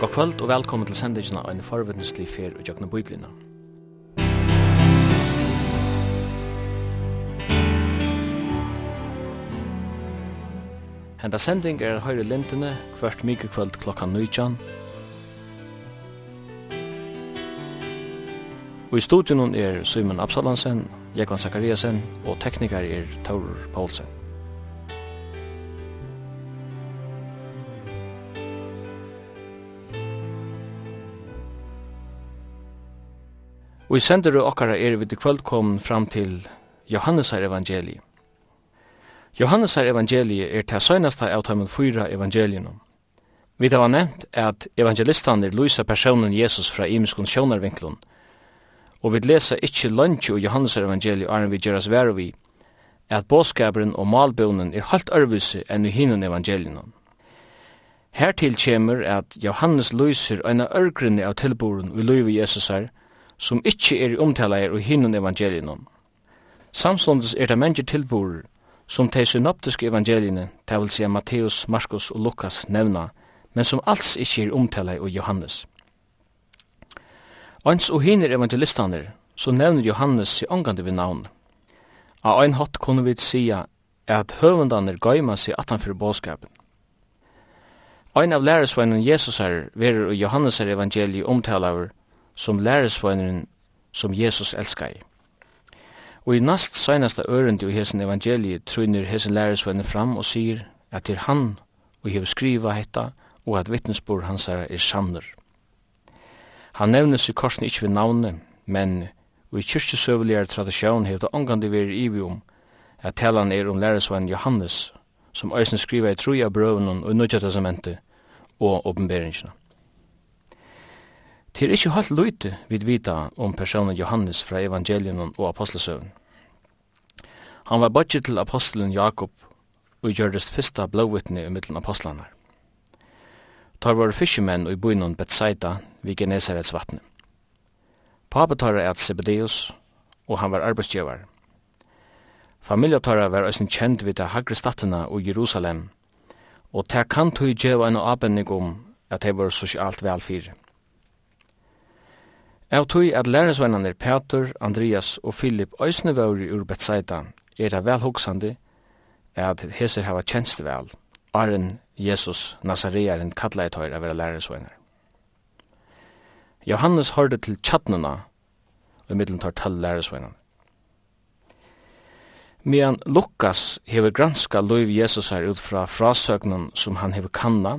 God kvöld og velkommen til sendingina av en forvittneslig fer og jøkna bøyblina. Henda sending er høyre lintene hvert mykje kvöld klokka 19. Og i studion er Simon Absalansen, Jekvan Zakariasen og teknikar er Taurur Paulsen. Og i sendere okkara er vi til kvöld kom fram til Johannesar evangeliet. Johannesar evangeliet er til søgnasta av tøymen fyra evangelien. Vi har nevnt at evangelistaner lysa personen Jesus fra imiskun sjånarvinklun, og vi lesa ikkje lunch og Johannes evangeliet arren vi gjeras vero vi, at båskabren og malbønen er halt ørvise enn i hinnun evangelien. Hertil kjemur at Johannes lyser eina ørgrinne av tilboren vi løyvi Jesusar, som ikkje er omtalager og hinun evangelinon. Samståndes er det mennesker tilborer som de synoptiske evangeliene, det vil si Matteus, Markus og Lukas nevna, men som alls ikkje er omtalager og Johannes. Ans og hinner evangelistaner, så nevner Johannes i omgande vi navn. Av ein hatt kunne vi sia at høvendaner gøyma seg atanfyr båskapen. Ein av læresveinen Jesus her verer og Johannes er evangeliet omtalaver som læresveineren som Jesus elskar. Og i nast seinasta ørendi og hesen evangeliet trunner hesen læresveinen fram og sier at det er han og hever skriva hetta og at vittnesbord hans er sannur. Han nevnes i korsen ikkje ved navnet, men og i kyrkjesøveligare tradisjon hever det omgandi veri ivi om at talan er om læresvein Johannes, som æsne skriva i troja brøvnen og i nødja testamentet og oppenberingene. Det er ikke helt løyte vi vita om personen Johannes fra evangelien og apostelsøvn. Han var bodget til apostelen Jakob og gjørdes fyrsta blåvittne i middelen apostlene. Tar var fiskemenn og i byen Betsaida vi Genesarets vattne. Papet tar er Zebedeus, og han var arbeidsgjøver. Familjetara var òsne kjent vid det hagre statene og Jerusalem, og ta kan tog djeva en apenning om at det var sosialt velfyrir. Av tui at lærersvennanir Peter, Andreas og Filip òsne våri ur Betsaida er det vel hoksandi at heser hava kjenst vel, Arren Jesus Nazarearen kalla et høyre av vera lærersvennar. Johannes hørte til tjattnuna og middelen tar tall lærersvennan. Medan Lukas hever granska loiv Jesus her ut fra frasøgnen som han hever kanna,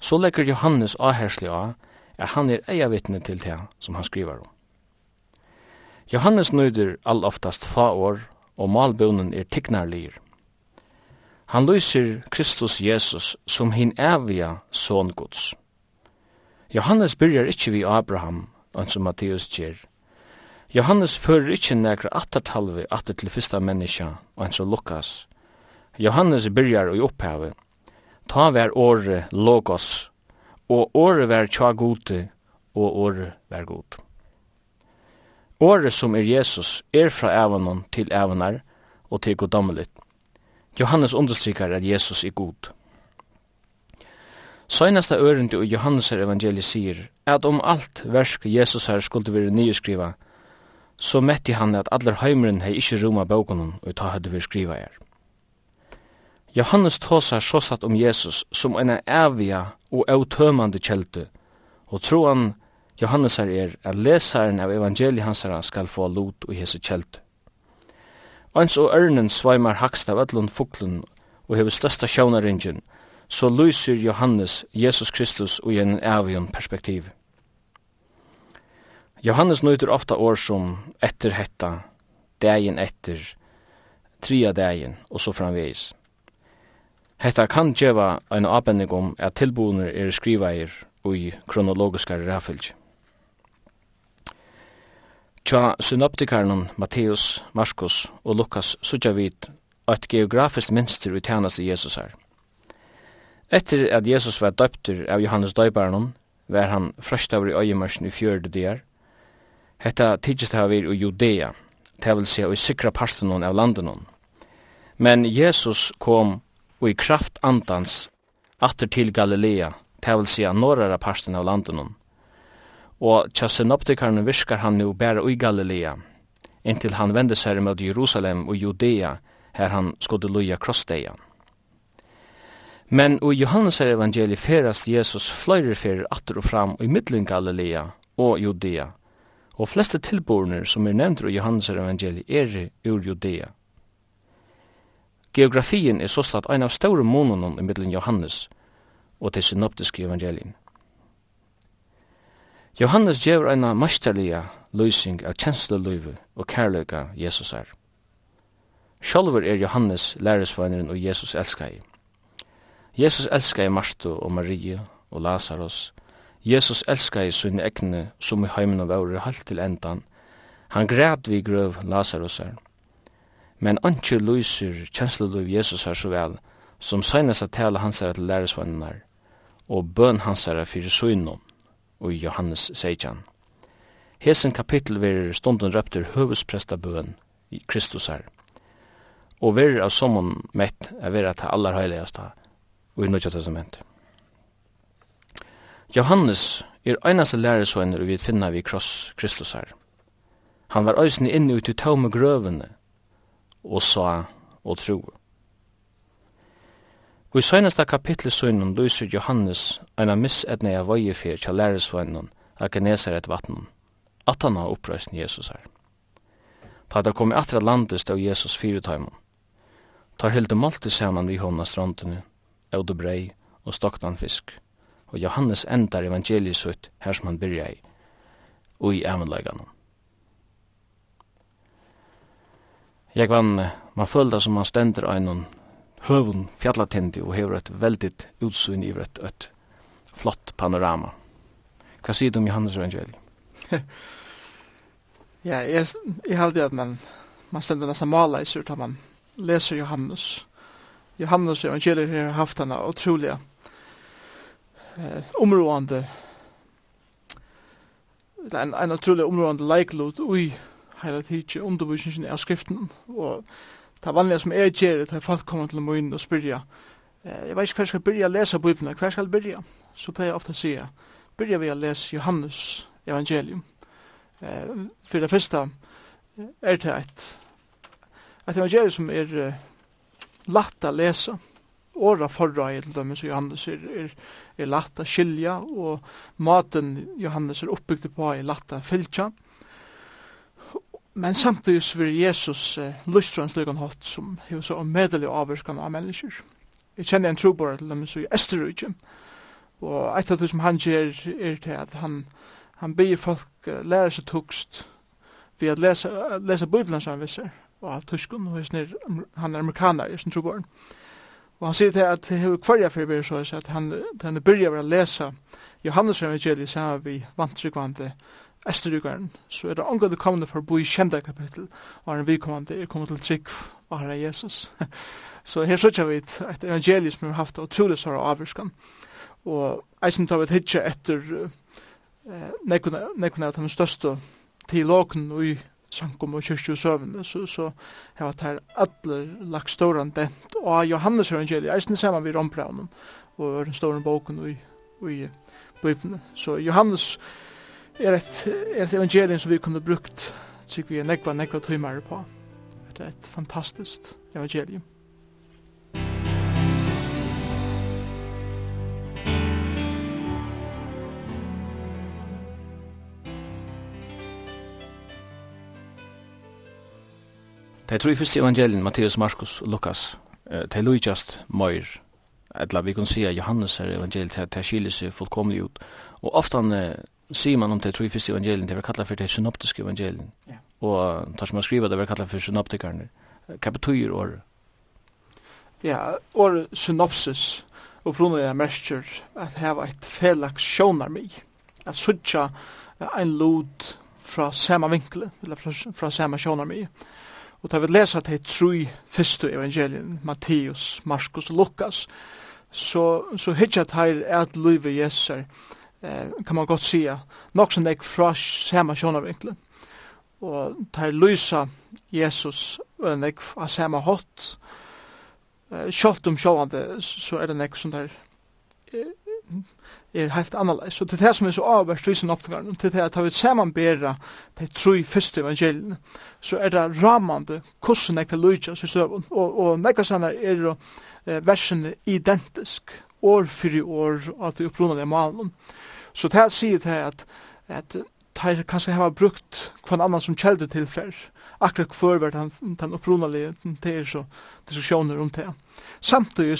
så legger Johannes avherslig av at han er eia vittne til det som han skriver om. Johannes nøyder all oftast faår, og malbønen er tignarlir. Han lyser Kristus Jesus som hin evia son Guds. Johannes byrjar ikkje vi Abraham, enn som Matteus gjer. Johannes fører ikkje nekra attertalve atter til fyrsta menneska, enn som Lukas. Johannes byrjar i opphavet. Ta vær åre logos og åre vær tja gode, og åre vær god. Åre som er Jesus er fra evanon til evanar og til goddommelit. Johannes understryker at Jesus er god. Søgnasta ørende og Johannes evangeliet sier at om alt versk Jesus her skulle være nyskriva, så metti han at allar heimren hei ikkje roma bókunum og ta hadde vi skriva her. Johannes tåsar såstatt om Jesus som en avia og autømande kjelte, og troan Johannes er at lesaren av evangeliet hansara skal få lot og hese kjelte. Ans og ørnen sveimar hakst av öllun fuklun og hefur størsta sjånaringen, så lyser Johannes Jesus Kristus og en avion perspektiv. Johannes nøyder ofta år som etter hetta, dagen etter, tria dagen og så framvegis. Hetta kan geva ein avbending om at tilbúnir er skrivaðir í kronologiska ræfylgi. Tja synoptikarnum Matteus, Markus og Lukas sutja vit at geografiskt minster i Jesus Jesusar. Etter at Jesus var døptur av Johannes døybarnan, var han frøstavur i øyemørsen i fjörde dier. Hetta tidsist hava vir i Judea, det vil si i sikra parten av landen. Men Jesus kom og i kraft andans atter til Galilea, det vil si norra parsten av landen. Og tja synoptikarne virkar han nu bæra ui Galilea, inntil han vende seg mot Jerusalem og Judea, her han skulle loja krossdeia. Men og Johannes evangeli ferast Jesus fløyre fyrir atter og fram og i middelen Galilea og Judea, og fleste tilborner som er nevnt i Johannes evangeli er ur Judea. Geografien er såstatt ein av store månene i middelen Johannes og til synoptiske evangelien. Johannes gjør eina mesterlige løsning av kjensleløyve og kærløyga Jesus er. Sjolver er Johannes læresveineren og Jesus elskar i. Jesus elskar i Martha og Maria og Lazarus. Jesus elskar i sunne egne som i heimen av våre halt til endan. Han græd vi grøv Lazarus er men anki lyser kjensleløv Jesus her så vel, som seinast at tala hans er til læresvannar, og bøn hans er fyrir søgnom, og Johannes seitjan. Hesen kapittel verir stunden røpter høvespresta bøn, Kristus her, og verir av sommun mett er verir til allar heiligasta, og i nødja testament. Johannes er einaste læresvannar vi finna vi kross Kristus her. Han var øysni inni ut i taume grøvene, og sa og tro. Og i søgneste kapitlet søgnen lyser Johannes en av missetne av vøyefer til læresvøgnen av Genesaret vattnen, at han har opprøysen Jesus her. Ta det kom i atra landet stod Jesus fyretøymen. Ta hilde målte saman vi hånda strandene, eude brei og stoktan fisk, og Johannes endar evangeliet sutt her som han byrja i, og i evenlegganen. Jeg vann, man følte som man stender av noen høvun fjallatindi og hever et veldig utsyn i et, et flott panorama. Hva sier du om Johannes evangeliet? ja, jeg, jeg halte at man, man stender nesten mala i surt man leser Johannes. Johannes evangeliet har haft henne utrolig eh, områdende en, en utrolig områdende leiklod ui heila tidsi undervisningen av skriften, og det vanliga som jeg gjør, det er folk kommer til min og spyrja, jeg vet ikke hva jeg skal byrja å lese Bibelen, hva jeg skal byrja, så pleier jeg ofte å sige, byrja vi å lese Johannes evangelium. Eh, For det første er det et, et evangelium som er uh, latt å lese, åra forra i til dem, så Johannes er, er, er latt å skilja, og maten Johannes er oppbygd på er latt å fylkja, Men samtidig så vil Jesus eh, lustre en slik hatt som er så omedelig avvirkende av mennesker. Jeg kjenner en trobore til dem som er Østerrike, og et av det som han gjør er til at han, han byr folk uh, lære seg tukst ved å lese, uh, lese Bibelen som han viser, og av tuskun, og han er amerikaner, i sin trobor. Og han sier til at det er kvarja for jeg så at han, han byrja å lese Johannes evangeliet sammen vi vantrykvande Østerrykeren, så er det omgående kommende for å bo i kjente kapittel, og er en vidkommende er kommet til trygg og herre Jesus. så her sitter vi et, evangelium som vi har haft utrolig sår av avvirkan, og eisen tar vi et hitje etter eh, nekken av de største teologen i sankum og kyrkju søvn, så, så har vi her alle lagt ståren dent, og Johannes evangeliet, eisen sammen vi rombraunen, og den ståren boken i, i Bibelen. Så Johannes evangeliet, er et, er et evangelium som vi kunne brukt tykker vi er nekva, nekva tøymare på. Det er et fantastisk evangelium. De tre fyrste evangelien, Matteus, Markus og Lukas, de lujtjast møyr, etla vi kan si at Johannes er evangeliet, de skiljer seg fullkomlig ut, og oftan sier man om det tror första evangelien det var kallat for det synoptiske evangelien. Ja. Og tar man skriva det var kallat synoptikerne. Hva betyr or. Ja, or synopsis og prøvner jeg merker at heva et felaks sjånar mig. At suttja ein lot fra sama vinkle, eller fra, fra sama sjånar mig. Og tar vi lesa til tru fyrstu evangelien, Matteus, Markus og Lukas, så, så hitja teir at luive jeser, eh, kan man godt sige, nok som jeg fra samme sjånavinkle. Og tar lysa Jesus og en jeg av samme hot. Eh, Kjølt om sjåvande, så er det en jeg som der er, er helt annerledes. Så det det som er så avverst visen til det at vi samanbera de tre første evangeliene, så er det rammande hvordan jeg til lysa støvun. Og, og nekka sannar er eh, versene identisk, år fyrir år, at det opprunalige malen. Så det sier det at, at tar kanskje har brukt kvann annan som kjelde til fer. Akkurat hver han, den, den til så diskusjoner om det. Samtidig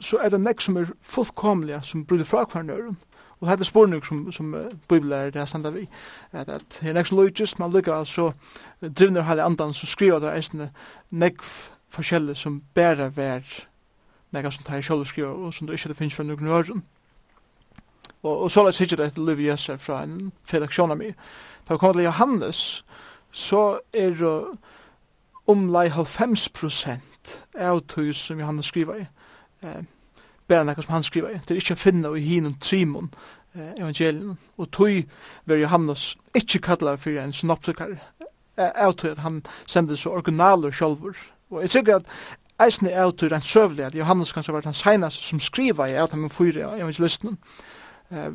så er det nek som er fullkomlige som bryter fra kvar nøren. Og det er spurning som, som uh, bibellærer det er standa vi. At, at her nek som lojtjes, man lykka altså drivner hele andan, som skriver det eisne nek forskjellig som bæra vær nek som tar sjálf skriva og som du ikke finnes fra nøkken nøren. Og, og så lær sikkert et liv jeser fra en fedaksjon av meg. Da vi kommer til Johannes, så er det omlai 90 prosent av tog som Johannes skriver i. Eh, bare nekka som han skriver i. Det er ikke å finne i hinum trimon eh, evangelien. Og tog var Johannes ikke kalla for en synoptikar av tog at han sendte så originaler sjolver. Og jeg tykker at eisne er av tog rent søvlig at Johannes kanskje var den seinaste som skriva i av med fyra evangelisten. Ja, eh,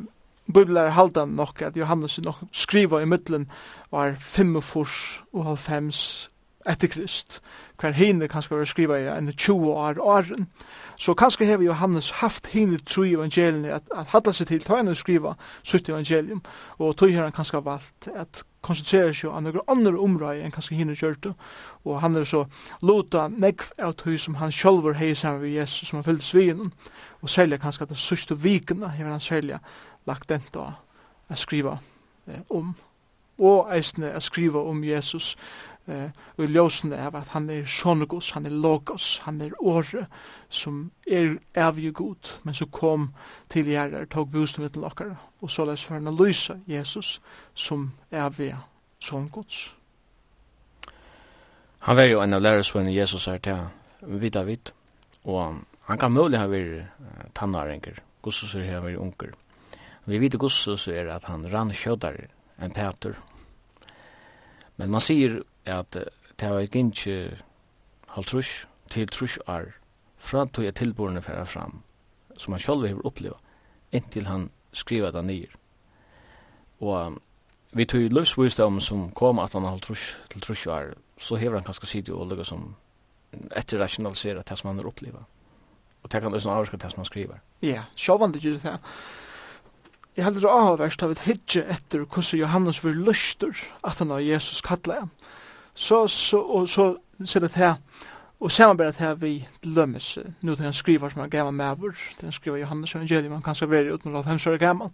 Biblar halda nok at Johannes nok skriva i middelen var 45 og 90 etter Krist, hver hene kanskje var skriva i enn 20 år åren, så kanskje hever Johannes haft hene tru evangeliene, at, at hadla seg til tøyne skriva sutt evangelium, og tøy har han kanskje valgt at konsentrere seg om noen andre områder enn kanskje henne kjørte, og han er så lota negv av tøy som han sjølver hei sammen med Jesus som han fyllt svinen, og særlig kanskje at det sørste vikene hever han særlig lagt denta å skriva eh, om, og eisne å skriva om Jesus, eh, og ljósen av at han er sonogos, han er logos, han er åre, som er evig god, men som kom til gjerder, tog bostad mittel lokkar og så les for han å lysa Jesus som evig songods. Han var jo en av lærersvenn Jesus her til vidt av vidt, og han kan mulig ha vært tannarenger, gossus er her vært unger. Vi vet gossus er at han rann kjødare enn Peter. Men man sier at det var ikke halvtrush til trush er fra tog jeg tilbordene færa fram som han sjálf har uppleva inntil han skriva det nir og um, vi tog løvsvisdom som kom at han halvtrush til trush er, så hever han kanskje sitte og lukka som etterrationalisera det som han har uppleva og det kan også avvarska det som han skriver Ja, sjálfan gjør det Jeg heldur det avverst av et hitje etter hvordan Johannes var lustur at han av Jesus kallet så, så, och så ser det her, og samarbeid her vi lømmes, nu till en skriver som er gammel maver, til en skriver Johannes Evangelium, man kan skal være uten å år gammel,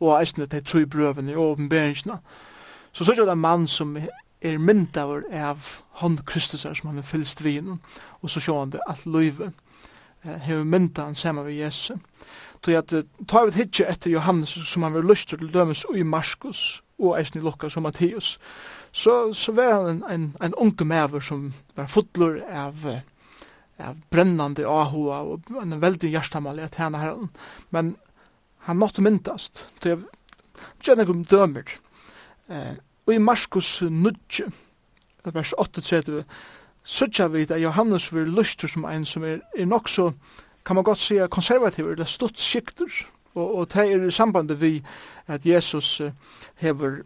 og eisne til tru bröven i åpenberingsene. Så så är det en man som er myndaver av hånd Kristus som han er fyllst vinen, og så sjå han det at løyve, hever mynda han saman ved Jesus. Så jeg tar vi hitje etter Johannes som han var lyst til dømes i Marskos, og eisen i Lukas og Matteus, så, så var han en, en, en unge maver som var fotler av, av brennande ahua og en veldig hjertamalig at henne herren. Men han måtte myndast, til jeg kjenner ikke om dømer. Eh, og i Marskos nudje, vers 38, Sucha vi at Johannes vil lustur som ein som er, er nok så, kan man godt si, konservativ, eller stutt skikter, Og, og det er i sambandet vi at Jesus uh, hever,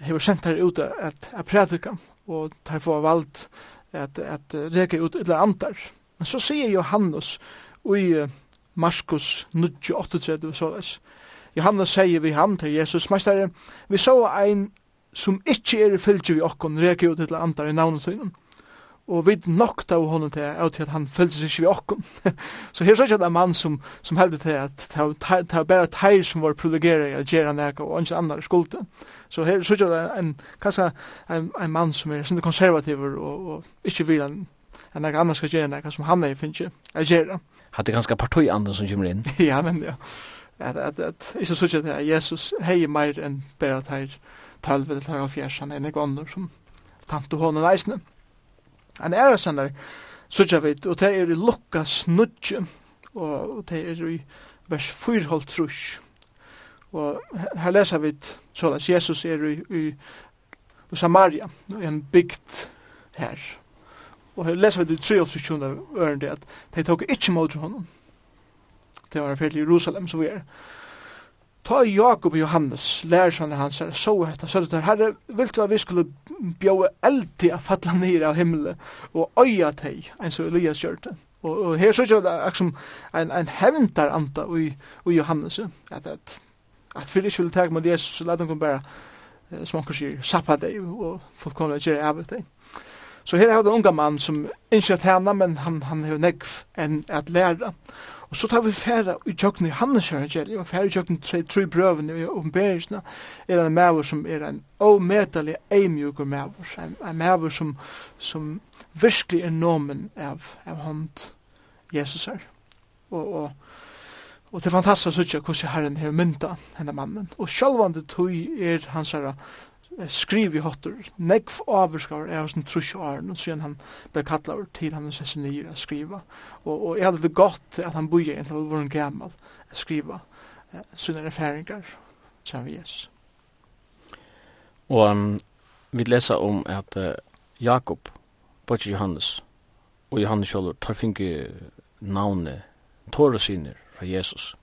hever sendt her ute at, at predika og tar få valgt at, at reka ut eller andar. Men så sier Johannes i uh, Markus 9.38 såleis. Johannes sier vi han til Jesus, Mestare, vi så ein som ikkje er i fylgje vi okkon reka ut eller andar i navnet sinum og vi nokta av honom til av at han følte seg ikke vi okkom. så her er ikke en mann som, som held til at det var bare teir som var privilegeret at gjerra nek og ikke andre skulde. Så her er ikke en, kanskje en, en mann som er sinne konservativ og, og ikke vil en, en nek annar skal gjerra nek som han er finnes at er Hatt Hadde ganske partiandan som kommer inn? ja, men ja. At, at, at, ikke så ikke at Jesus hei meir enn bare teir 12 eller 13 han er nek ånder som tante honom eisne. Han er sannar, sutja veit, og det er i lukka snudje, og det er i vers 4 holdt trus. Og her lesa vit, at Jesus er i, i, i Samaria, i en bygd her. Og her lesa vit i 3 holdt trus, at de tok ikkje mot honom. Det var i Jerusalem, så vi er. Ta Jakob og Johannes, lærersvann hans, er så hetta, så det herre, vil du at vi skulle bjóa eldi a falla nir av himmelen, og øya teg, enn så Elias gjør det. Og, og her så er det aksom en, en hevntar anta i, i Johannes, at, at, at fyrir ikke vil teg med Jesus, så lad han kom bare, som han sier, sappa deg, og folk kommer til å gjøre av deg. Så her er det en unga mann som ikke er henne, men han, han har nekv enn at læra. Og så tar vi færa i tjokken i Hannes evangeliet, og færa i tjokken tre, tre brøvene i omberisene, er en maver som er en omedelig eimjuker maver, en, en maver som, som virkelig er nomen av, av hånd Jesus her. Og, og, og det er fantastisk å sutja hvordan Herren har mynda henne mannen. Og sjølvande tog er hans herre skriv i hotter, negv avskar er hos en trus og æren, og siden han ble kallar til han sess nyr a skriva. Og, og jeg hadde det godt at han boi egentlig var en gammal a skriva eh, sunne erfaringar, sier vi jes. Og um, vi lesa om at uh, Jakob, Bøtje Johannes, og Johannes Kjolur, tar finke navnet Tore syner fra Jesus.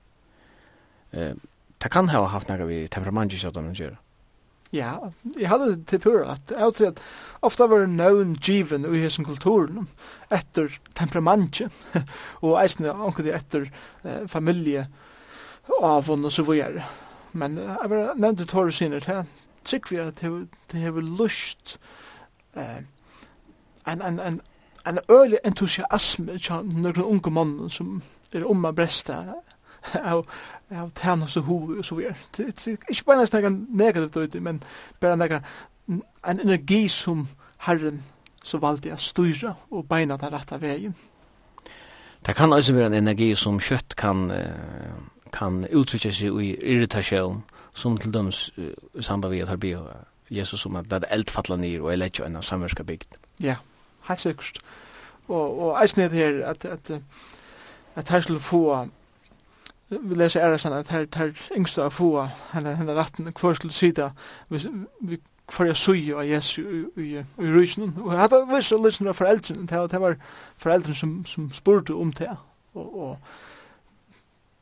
Eh, det kan ha haft nega vi temperamentet i å gjøre. Ja, jeg hadde det til pura at jeg til at ofta var nøvn given i hessen kulturen etter temperamentet og eisne anker etter eh, familie av og så vore men jeg var nevnt til tåre sinner til trygg vi at det hever lust eh, en, en, en, en øylig entusiasme til noen unge mannen som er om å breste av av tærnas og hu og så vidare. Det er ikke bare snakka negativt ut, men bare nekka en energi som Herren så valgte jeg styra og beina den rette veien. Det kan også være en energi som kjøtt kan, kan uttrykke seg i irritasjon, som til dømes i samband med at her blir Jesus som at det er eldfattla nir og er lett jo enn av samverska bygd. Ja, helt sikkert. Og, og eisen er det her at, at, at her skulle få vi leser æresan at her, her yngste av få henne, henne ratten hver skulle sida vi, vi for jeg sui av Jesu i, i, i rysen og jeg hadde vist å lysen av foreldrene det, det var foreldrene som, som spurte om det. Og, og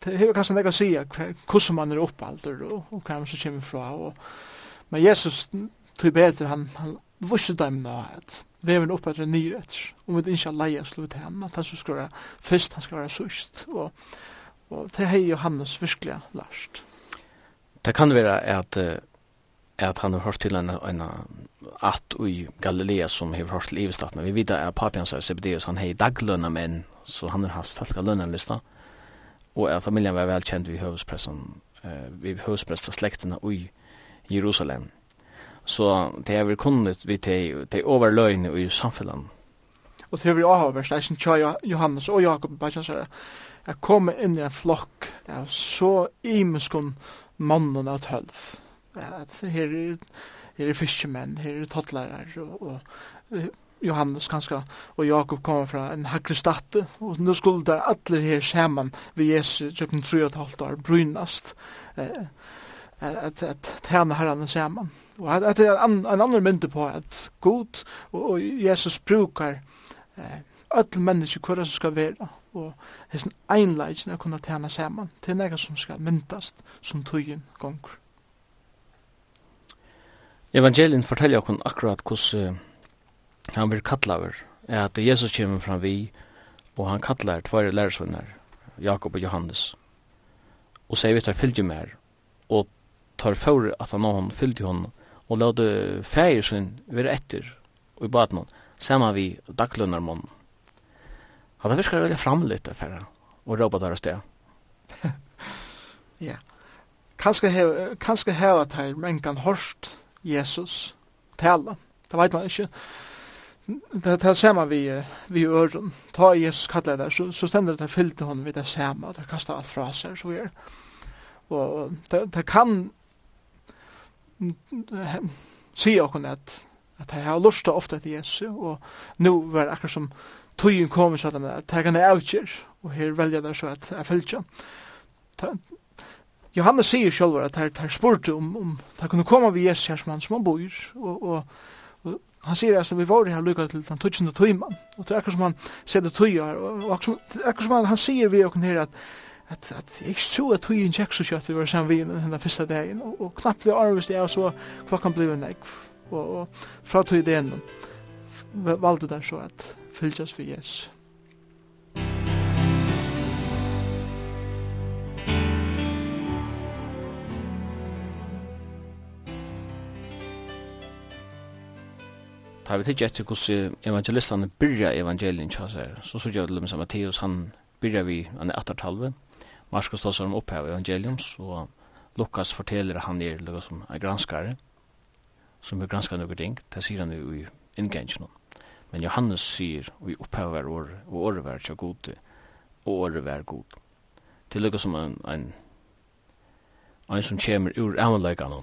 det hever kanskje nek å si hvordan man er oppalder og, og hva man som kommer fra og, men Jesus tog bedre han, han viste dem nå at veven upp att nyrätt. Om vi ikke inte slå slut hemma, at han skal være først, han skal være sust. Og Og det har Johannes virkelig lært. Det kan være at at han har hørt til en, en at i Galilea som har hørt til Ivestatna. Vi vet at papian er Zebedeus, han har daglønna menn, så han har haft falska lønnarlista. Og at familien var velkjent ved høvespressen, eh, ved høvespressa slektene i Jerusalem. Så det har vi kunnet vid de, de i samfunnet. Og det har vi avhørt, det er ikke Johannes og Jakob, bare jeg kom inn i en flokk av så imeskon mannen av tølv. At her er, her er fiskemenn, her er tottlærer, og, og Johannes kanskje, og Jakob kommer fra en hakre statte, og nå skulle det alle her sammen ved Jesu, tjøkken tru og et halvt år, brynast, eh, at, at tjene herrene sammen. Og at, at en, en annen mynte på at god og, og Jesus brukar eh, alle mennesker hver som skal være, og hessen einleidsen er kunna tjena saman. Til nega som skal myndast som tøyen gongur. Evangelien forteller okkur akkurat hos uh, han vil kallaver er at Jesus kommer fram vi og han kallar tvare lærersvinnar Jakob og Johannes og sier vi tar fylgje mer og tar fyrir at han og hon fylgje hon og lade fægir sin være etter og i baden hon saman vi daglunarmån Han har viskar veldig framlitt det for og råpa der og sted. Ja. Kanskje heva at her men kan hørst Jesus tala. Det vet man ikkje. Det, det ser man vi, vi øren. Ta Jesus kallet der, så, så stender det der fyllte hon vid det samme, og det kastet alt fra seg, så er. Og det, det kan si okkur at at jeg har lust til ofte til Jesus, og nu var det akkur som tøyen kommer så at det kan jeg avgjør, og her velger det så at jeg følger. Johannes sier selv at her, her spurt om, om det kunne komme vi Jesus her som han som han bor, og, og, og han sier at vi var her lykket til den tøysen og tøyman, og det er akkurat som han ser det tøyer, og akkurat som han, han sier vi og her at at, at jeg ikke tror at tøyen kjekk så kjøtt vi var sammen vi den første dagen, og, og knappt ble arvist jeg, og så klokkan ble en ekv, og, og fra tøy det valgte der så at Fylg for Jesus. Ta vi tidsi etter hvordan evangelistene byrja evangelien tjasser, så sørg jeg til Matteus, han byrja vi, han er attertalve, Marskos tåsar om opphav evangelium, så Lukas forteller han er lukka som er granskare, som er granskare nokre ting, det sier han jo i inngengen. Men Johannes sier, og vi opphever året, og året vær tja gode, og året vær god. Det er lukka som en, en, en som kommer ur avleikene,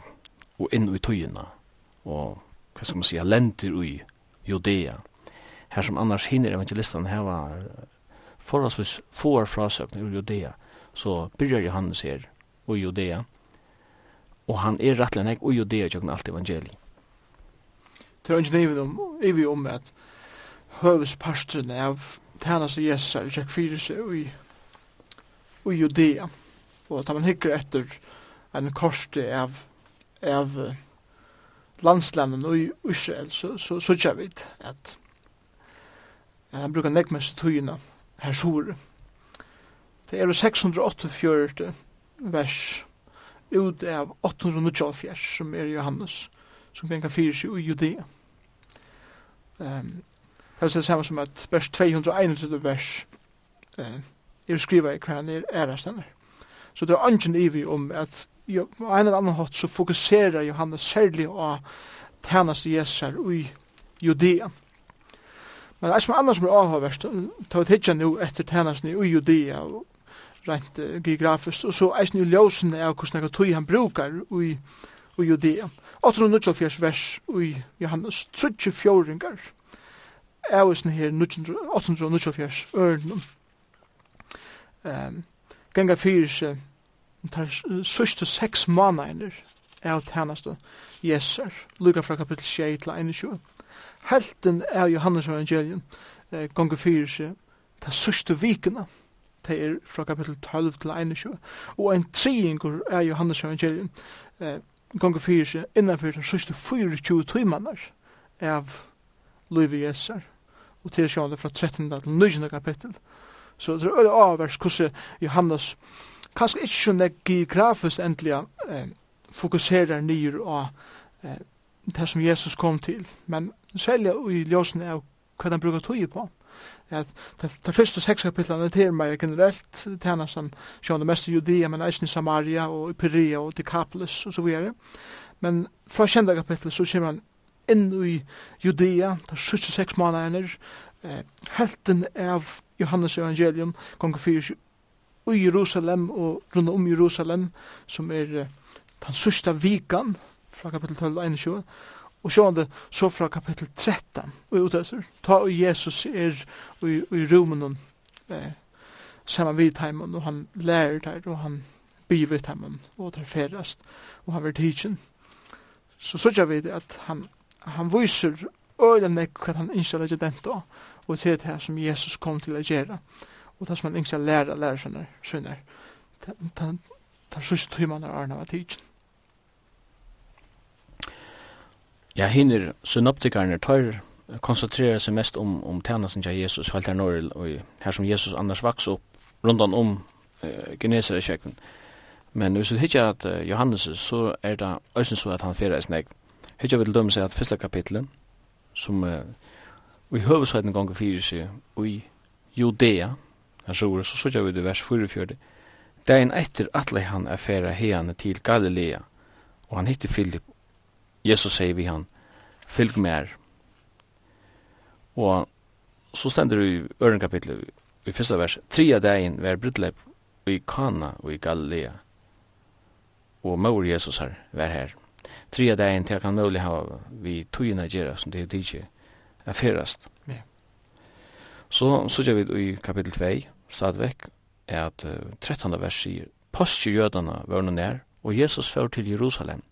og inn i tøyene, og hva skal man si, lenter i Judea. Her som annars hinner evangelistene heva forholdsvis få frasøkner ur Judea, så byrjar Johannes her i Judea, og han er rettelig nek og Judea tjøkken alt evangeliet. Det er ikke nivet om, er vi om at høvesparstrene av tænas og jessar i tjekk fyrir seg i, i Judea. Og at man hikker etter en korste av, av landslanden og i Israel, så, så, så tja vi at, at han brukar nekmest tøyina her sore. Det er 648 vers ut av 824 som er Johannes, som kan fyrir seg i Judea. Um, Det er det samme som at vers 231 vers eh, er skriva i hver han er ærestenner. Så det er ønsken i vi om at jo, på en eller annen hatt så fokuserer Johannes særlig av tjeneste her i Judea. Men det er som annars som er avhåverst, ta ut hitja nu etter tjenesten i Judea, og rent uh, geografisk, og så er det jo ljósen av hvordan jeg tog han brukar i, i Judea. 894 vers i Johannes, 34 fjåringar, er jo sånn her 1894 ørnen. Um, ganga fyrir seg tar sørste seks måneder av tjeneste Jeser, lukka fra kapittel 6 til 21. Helten av Johannes evangelien eh, ganga fyrir seg tar sørste vikene det er fra kapittel 12 til 21, og en triingur av Johannes evangelien eh, ganga fyrir seg innanfyrir den sørste 24 timaner av Løyve Jesar, og til sjående fra 13. til 19. kapittel. Så det er øyne avvers hvordan Johannes, kanskje ikke sånn geografisk endelig eh, fokuserer nyer av eh, det som Jesus kom til, men særlig i ljøsene av hva han bruker tog på. At de første seks kapitlene til meg generelt tjener som sjående mest i Judea, men eisen i Samaria og i Perea og Decapolis og så videre. Men fra kjenda kapitlet så kommer han inn i Judea, det er 76 måneder, eh, helten av Johannes evangelium, gonger fyrir i Jerusalem og rundt om Jerusalem, som er eh, den sørste vikan, fra kapittel 12, 21, Og sjående så fra kapittel 13 og i utøyser, ta og Jesus er i, i romen eh, saman vid heimen, og han lærer der, og han byr vid heimen, og der ferast, og han vil tidsin. Så sørger vi det at han han viser øyden meg hva han innskja legge og til det her som Jesus kom til å gjøre, og det som han innskja læra læra sønner, sønner, er sørste timen av Arne av tidsen. Ja, hinner synoptikarne tar konsentrera seg mest om, om tjenesten til Jesus, helt her norr, og her som Jesus annars vaks opp, rundan om eh, Genesarekjøkken. Men hvis du hittar at Johannes, så er det øysen så at han fyrir eis Hedja vil dømme seg at fyrsta kapitlet, som uh, i høvesøyden ganger fyrir seg i Judea, han sjår, så sørger vi det vers 44, Dagen etter atle han er ferra heane til Galilea, og han hitte Filip. Jesus sier vi han, fylg mer. Og så stender við i øren kapitlet, i første vers, Tria dagen vær brudlepp i Kana og i Galilea, og mor Jesus her, vær her tre dagen til jeg kan mulig ha vi tøyene gjøre som det er tidsi er ferast. Ja. Så gjør vi i kapitel 2 stadvekk er at uh, 13. vers sier Postje jødene var noe nær og Jesus fyr til Jerusalem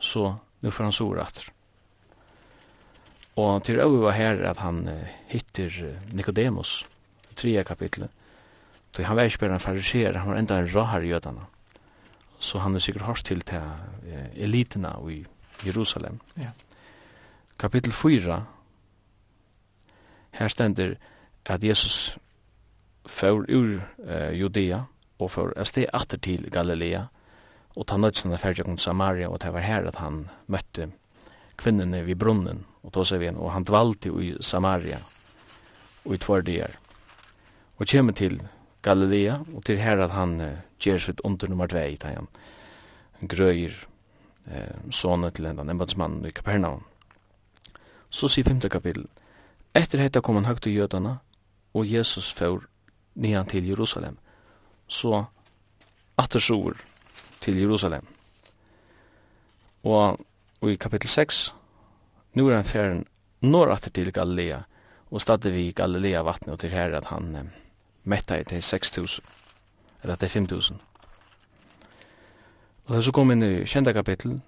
så nu får han sår atter. Og til å var her at han uh, hittir Nikodemus i 3. kapitlet. Så han var ikke bare en fariser, han var enda en rahar jødene. Mm så han er sikkert hørst til til elitena i Jerusalem. Ja. Kapitel 4, her stender at Jesus får ur eh, Judea og får et sted atter til Galilea, og ta nødt sin affærdig Samaria, og det var her at han møtte kvinnene vid brunnen, og tog seg ved og han dvalte i Samaria, og i tvær dier. Og kommer til Galilea, og til her at han uh, gjør sitt under nummer 2, i han grøyer eh, sonen til en embedsmann i Kapernaum. Så sier 5. kapittel. Etter hetta kom han høgt til jødene, og Jesus får nian til Jerusalem. Så attersor til Jerusalem. Og, og i kapittel 6, nu er han ferden når atter til Galilea, og stadde vi i Galilea vattnet og til her at han eh, metta i til 6000 eller det er 5000. Og da så kom inn i kjenta kapittel,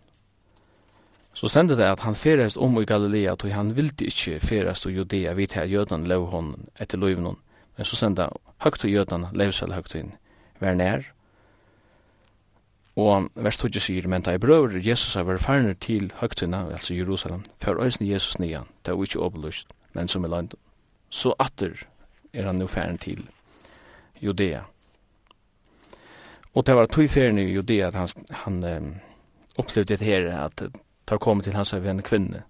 så stendte det at han ferest om i Galilea, tog han vildi ikkje ferest og Judea, vidt her jødan lov hon etter loivnån, men så stendte høgt og jødan levsel høgt inn, vær nær, Og vers 2 sier, men da i brøver Jesus har vært farner til høgtina, altså Jerusalem, før øysen Jesus nian, det er ikke åbelust, men som i land. Så atter er han nu færner til Judea. Och det var tog ferien ju det att han, han um, upplevde det här att ta kommit till hans av en kvinna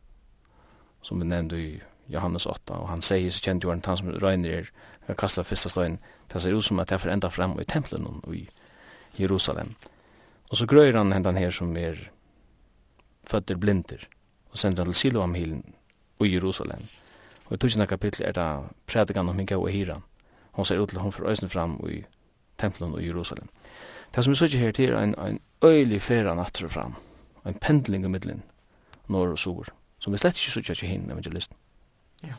som vi nämnde i Johannes 8 och han säger så kände jo han som røyner er jag kastet første støyen, det ser ut som att jag får ända fram i templen och i Jerusalem och så grøyer han händan här som er fötter blinder och sender han till Siloamhilen och i Jerusalem och i tusen kapitel är det prädikan om Mikael och Hiran hon ser ut til hon får ösen fram i templen i Jerusalem Det som vi sier her til er en, en øylig færa natter fram, en pendling i middelen, norr og sur, som vi slett ikke sier ikke hinn evangelisten. Ja.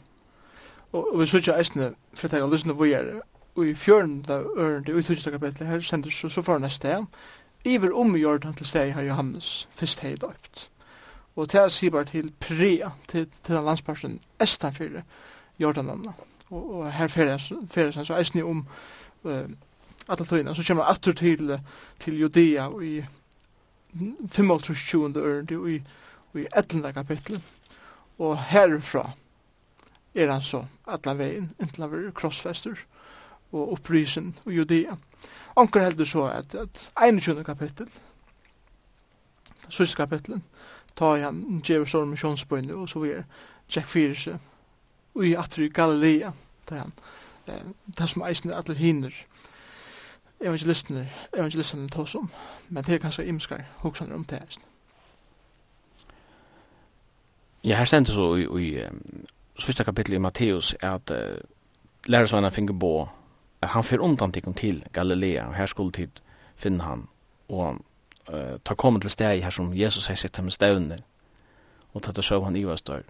Og, og vi sier eisne, for jeg tenker, lysen vi er, og i fjørnda ørende, og i tusen kapitlet her, sender så, så for neste sted, iver om i jordan til steg her Johannes, fyrst hei døypt. Og til jeg sier bare til Prea, til, til den landsparsen Estanfyrre, jordanlandene. Og, og her fyrir jeg, fyrir jeg, så eisne om, uh, alla tøyna, så kommer han atter til, til Judea i 25. ørn og i, i 11. kapittel Og herfra er han så alla veien, inntil han var krossfester og opprisen og Judea. Anker heldur så at, at 21. kapittel, sista kapitlet, ta han djever storm i og så videre, Jack fyrir og i atri Galilea, ta han, eh, det som eisen atler hinner, evangelisten evangelisten tås om, men det er kanskje imskar hoksaner om det her. Ja, her stendur så i, i um, sista kapittel i Matteus at uh, lærersvanna finge bo, han fyr undan tikkum til Galilea, og her skulle tid finne han, og uh, ta kommet til steg her som Jesus har sitt med stevne, og tatt og sjøv han i ivast der,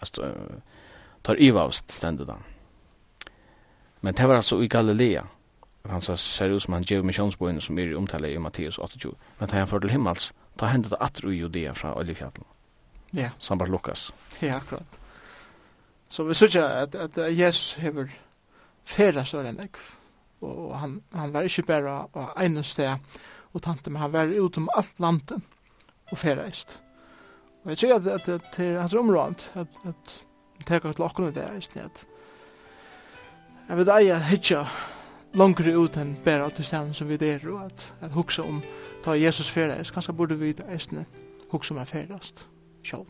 altså, uh, tar ivast stendet han Men det var altså i Galilea, han sa ser ut som han gjør misjonsboen som er omtale i Matteus 28. Men da han fører til himmels, da hendet det atro i Judea fra Oljefjallen. Ja. Yeah. Som bare Lukas. Ja, akkurat. Så vi synes at, at Jesus hever færa større enn jeg. Og han, han var ikke bare av ene sted og tante, men han var ut om alt landet og færa ist. Og jeg tror at, at, at det er hans området, at, at det er akkurat lakken det er, at jeg vet ei at hitja langere ut enn bare til stedet som vi er, og at, at hukse om ta Jesus ferdes, kanskje burde vi eisne hukse om er ferdes sjálf.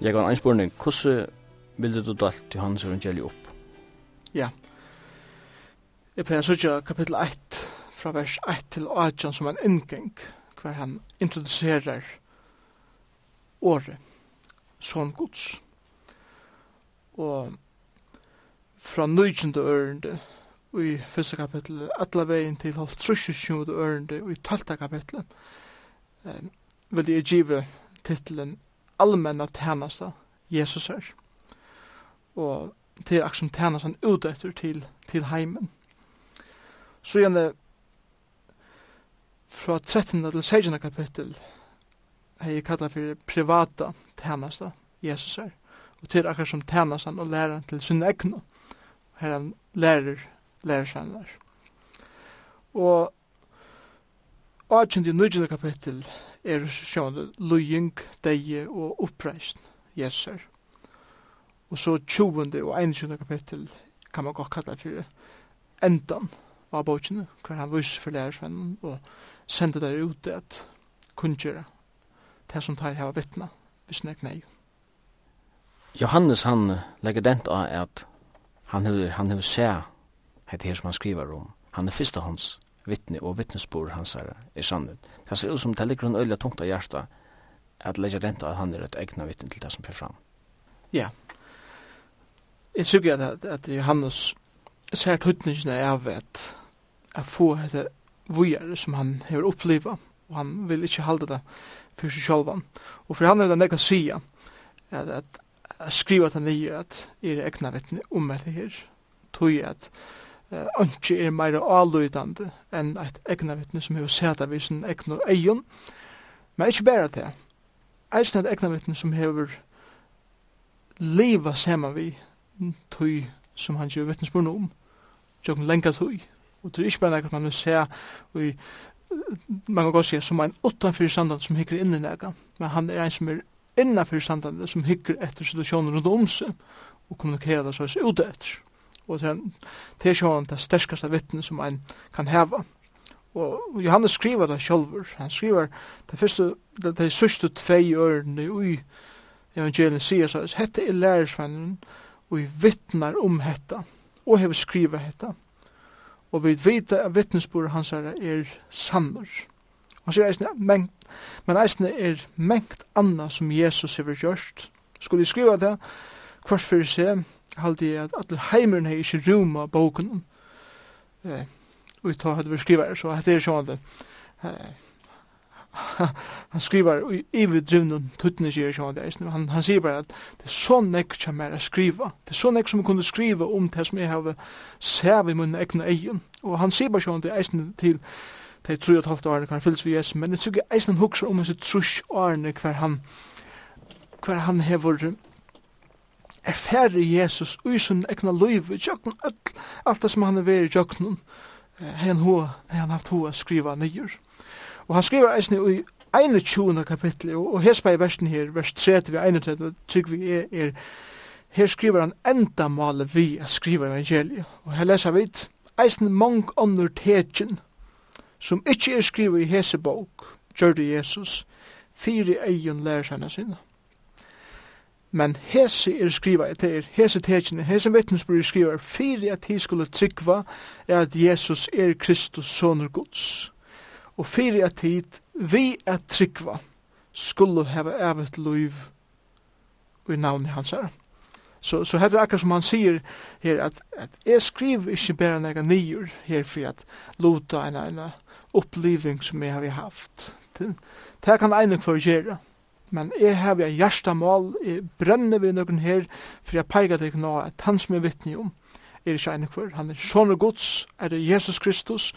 Jeg har en spørning. hvordan vil du dalt Johannes evangeliet opp? Ja. Jeg pleier å sørge kapittel 1 fra vers 1 til 18 som en inngang. Ja hver han introducerar året som gods. Og fra 19. ørende i første kapittel, alle veien til halvt 37. ørende i 12. kapittel, eh, vil jeg give titelen Allmenna tænasta Jesus er. Og til akkurat tænastan utetter til, til heimen. Så gjerne fra 13. til 16. kapittel hei jeg kallar for privata tænasta Jesus er og til akkur som tænastan og læran til sin egnu her han lærer lærersvennar og 18. og 19. kapittel er sjående lujing, deie og oppreist Jesus er og så 20. og 21. kapittel kan man godt kalla fyrir endan av bókinu, hver han viser for lærersvennen og sende der ut at kunngjøre det som tar hava vittna, hvis nek nei. Johannes han legger dent av at han hever, han hever se het her som han skriver om. Han er fyrsta hans vittne og vittnesbor hans er er sannet. Det ser ut som det ligger en øyla tungt av hjertet at legger dent av at han er et egna vittne til det som fyrir fram. Ja. Jeg tykker at, at Johannes ser tøytningene av at, jeg få etter vujare som han har uppleva og han vil ikkje halda det for seg sjálvan. Og for han er det nekka sia at, at, at skriva til nye at er egna vittne om det her. Tog at uh, ønske er meira avløydande enn eit egna vittne som har seta vi sin egna eion men ikkje bæra det eisen eit egna vittne som hever liva saman vi tog som han gjør vittnesbund om tjokken lenga tog Og det er ikke bare nekket man vil se i man kan godt si, som en utanfyr standard som hikker inn i nega, men han er en som er innanfyr standard som hikker etter situasjonen rundt om seg og kommunikerer det så er ute etter. Og det er, det er sjåan det sterskaste vittne som en kan heva. Og Johannes skriver det sjolver, han skriver det første, det, det sørste tvei ørene i evangeliet sier så, hette er lærersvennen og vi vittnar om hetta og hever skriva hetta og vi vet at vittnesbord hans er er sannur. Han sier eisne, men, men eisne er mengt anna som Jesus hever gjørst. Skulle jeg skriva det, kvart fyrir seg, halde jeg at alle heimeren hei ikke ruma boken, eh, og vi tar hadde vi skriva det, så hette er sjående, eh, han skriver i iverdrivnen tuttene sier sjåan det eisen, han, han sier bare at det er så nekk som er å skriva, det er så nekk som kunne skriva om det som jeg har sev i munnen egna egen, og han sier bare sånn det eisen til de 3,5 årene hver fylles vi Jesus, men jeg tror ikke eisen hukser om hans trus årene hver han hver han hever er færre Jesus ui sin egna løyve, tjokken alt det som han er veri i tjøkken, han, han haft hoa skriva nyer. Og han skriver eisne i 21. kapittel, og hespa i versen her, vers 30 ved 31, trygg vi er, er her skriver han enda male vi a skriva evangeliet. Og her leser vi eisne mong under tegjen, som ikkje er skriva i hese bok, gjørde Jesus, fire eion lærer seg sinne. Men hese er skriva etter, hese tekene, hese vittnesbyrd skriva, fire at de skulle tryggva er at Jesus er Kristus, sonur Guds og fyrir at hit vi at tryggva skulle hava evet liv i navn hans her. Så, så heter det akkurat som han sier her at, at jeg skriver ikke bare nega nyer her for at lota en, en oppliving som jeg har haft. Det, det kan enig for å gjøre. Men jeg har vi hjärsta mål, jeg brenner vi noen her, for jeg peker deg nå at han som er vittne om, er ikke enig for. Han er sånne gods, er det Jesus Kristus,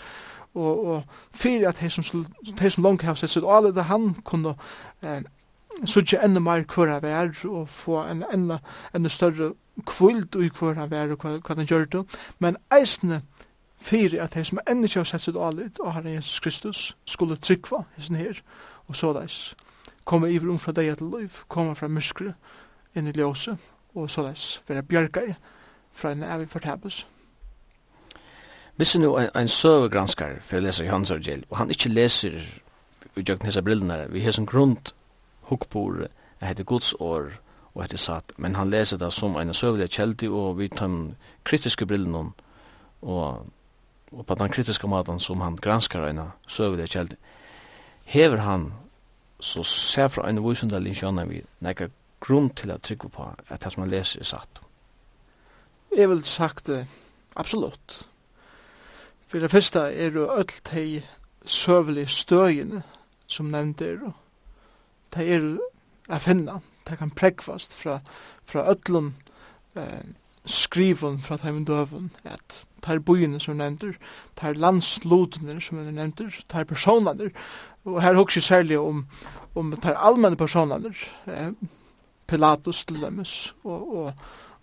og, og fyrir at hei som, hei som langt hei sett sitt alle det han kunne eh, sutja enda meir hver han vær og få en enda, enda større kvult i hver han vær og hva han gjør det men eisne fyrir at hei som enda ikke har sett sitt alle og herre Jesus Kristus skulle tryggva heisen her og så såleis komme i um fra deg til liv komme fra myskru, inn i ljøse og såleis være bjerga i fra en evig fortabes Hvis nu en, en søvegranskar for å lese Johans Argel, og han ikke leser i jøkken hese brillene, vi har som grunn hukkbord, jeg heter Guds år, og heter satt, men han leser det som en søvelig kjeldig, og vi tar den kritiske brillene, og, og på den kritiske maten som han granskar en søvelig kjeldig, hever han, så ser fra en vusundalin kjønner vi, nekka grunn til å trykke på at det som han leser er satt. Jeg vil sagt det, absolutt. For det første er jo öll de søvelige støyene som nevnte er, de er å finne. de kan prekvast fra, fra öllum eh, skriven fra de døven, at de bojene som nevnte, de landslodene som er nevnte, de personene, og her hokser særlig om, om de allmenne personene, eh, Pilatus til demes, og, og,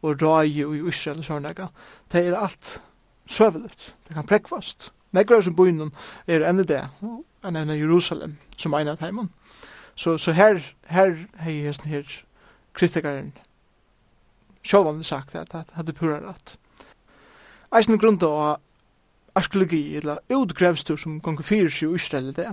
og Rai og Israel og sånne, de er alt søvelet. Det kan prekvast. Negra som byen er enn det, enn enn Jerusalem, som egnet heimann. Så, så her, her hei hesten her kritikaren sjåvanlig sagt at det hadde pura rett. Eisen grunda av arkeologi, eller utgrevstur som gonger fyrir seg i Israel det,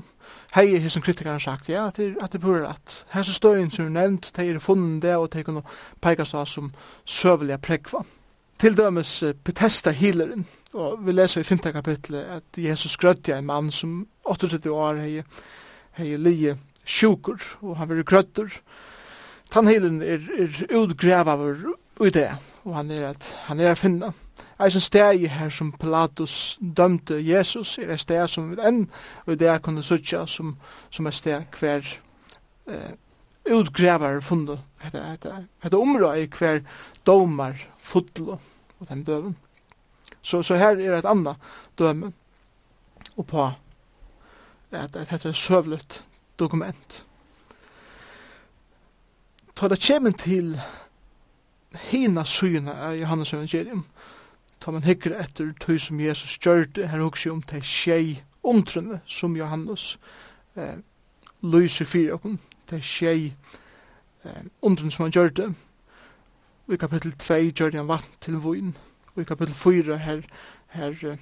hei hesten kritikaren sagt, ja, at det er pura rett. Hesse støyen som er nevnt, de er funnen det, og de kunne peikast av som søvelige prekvann til dømes Bethesda healeren, og vi leser i 5. kapitlet at Jesus grødde en mann som 38 år hei, hei lije sjukur, og han var grødder. Tannheileren er, er utgrevaver i det, og han er at han er finna. Eisen steg her som Pilatus dømte Jesus, er et steg som vi enn, og det er kunne sutja som, som er steg hver eh, utgrävar fundo hetta hetta hetta område kvar domar fotlo og den døven. Så så her er et anna døme og på at det heter søvlet dokument. Ta det kjemen til hina syna av Johannes evangelium. Ta man hikker etter tøy som Jesus gjørte, her hugsi om til tjei omtrunne som Johannes eh, lyser fyrir okkur det eh, undren som han gjør det. Og i kapittel 2 gjør han vatt til vun. Og i kapittel 4 her, her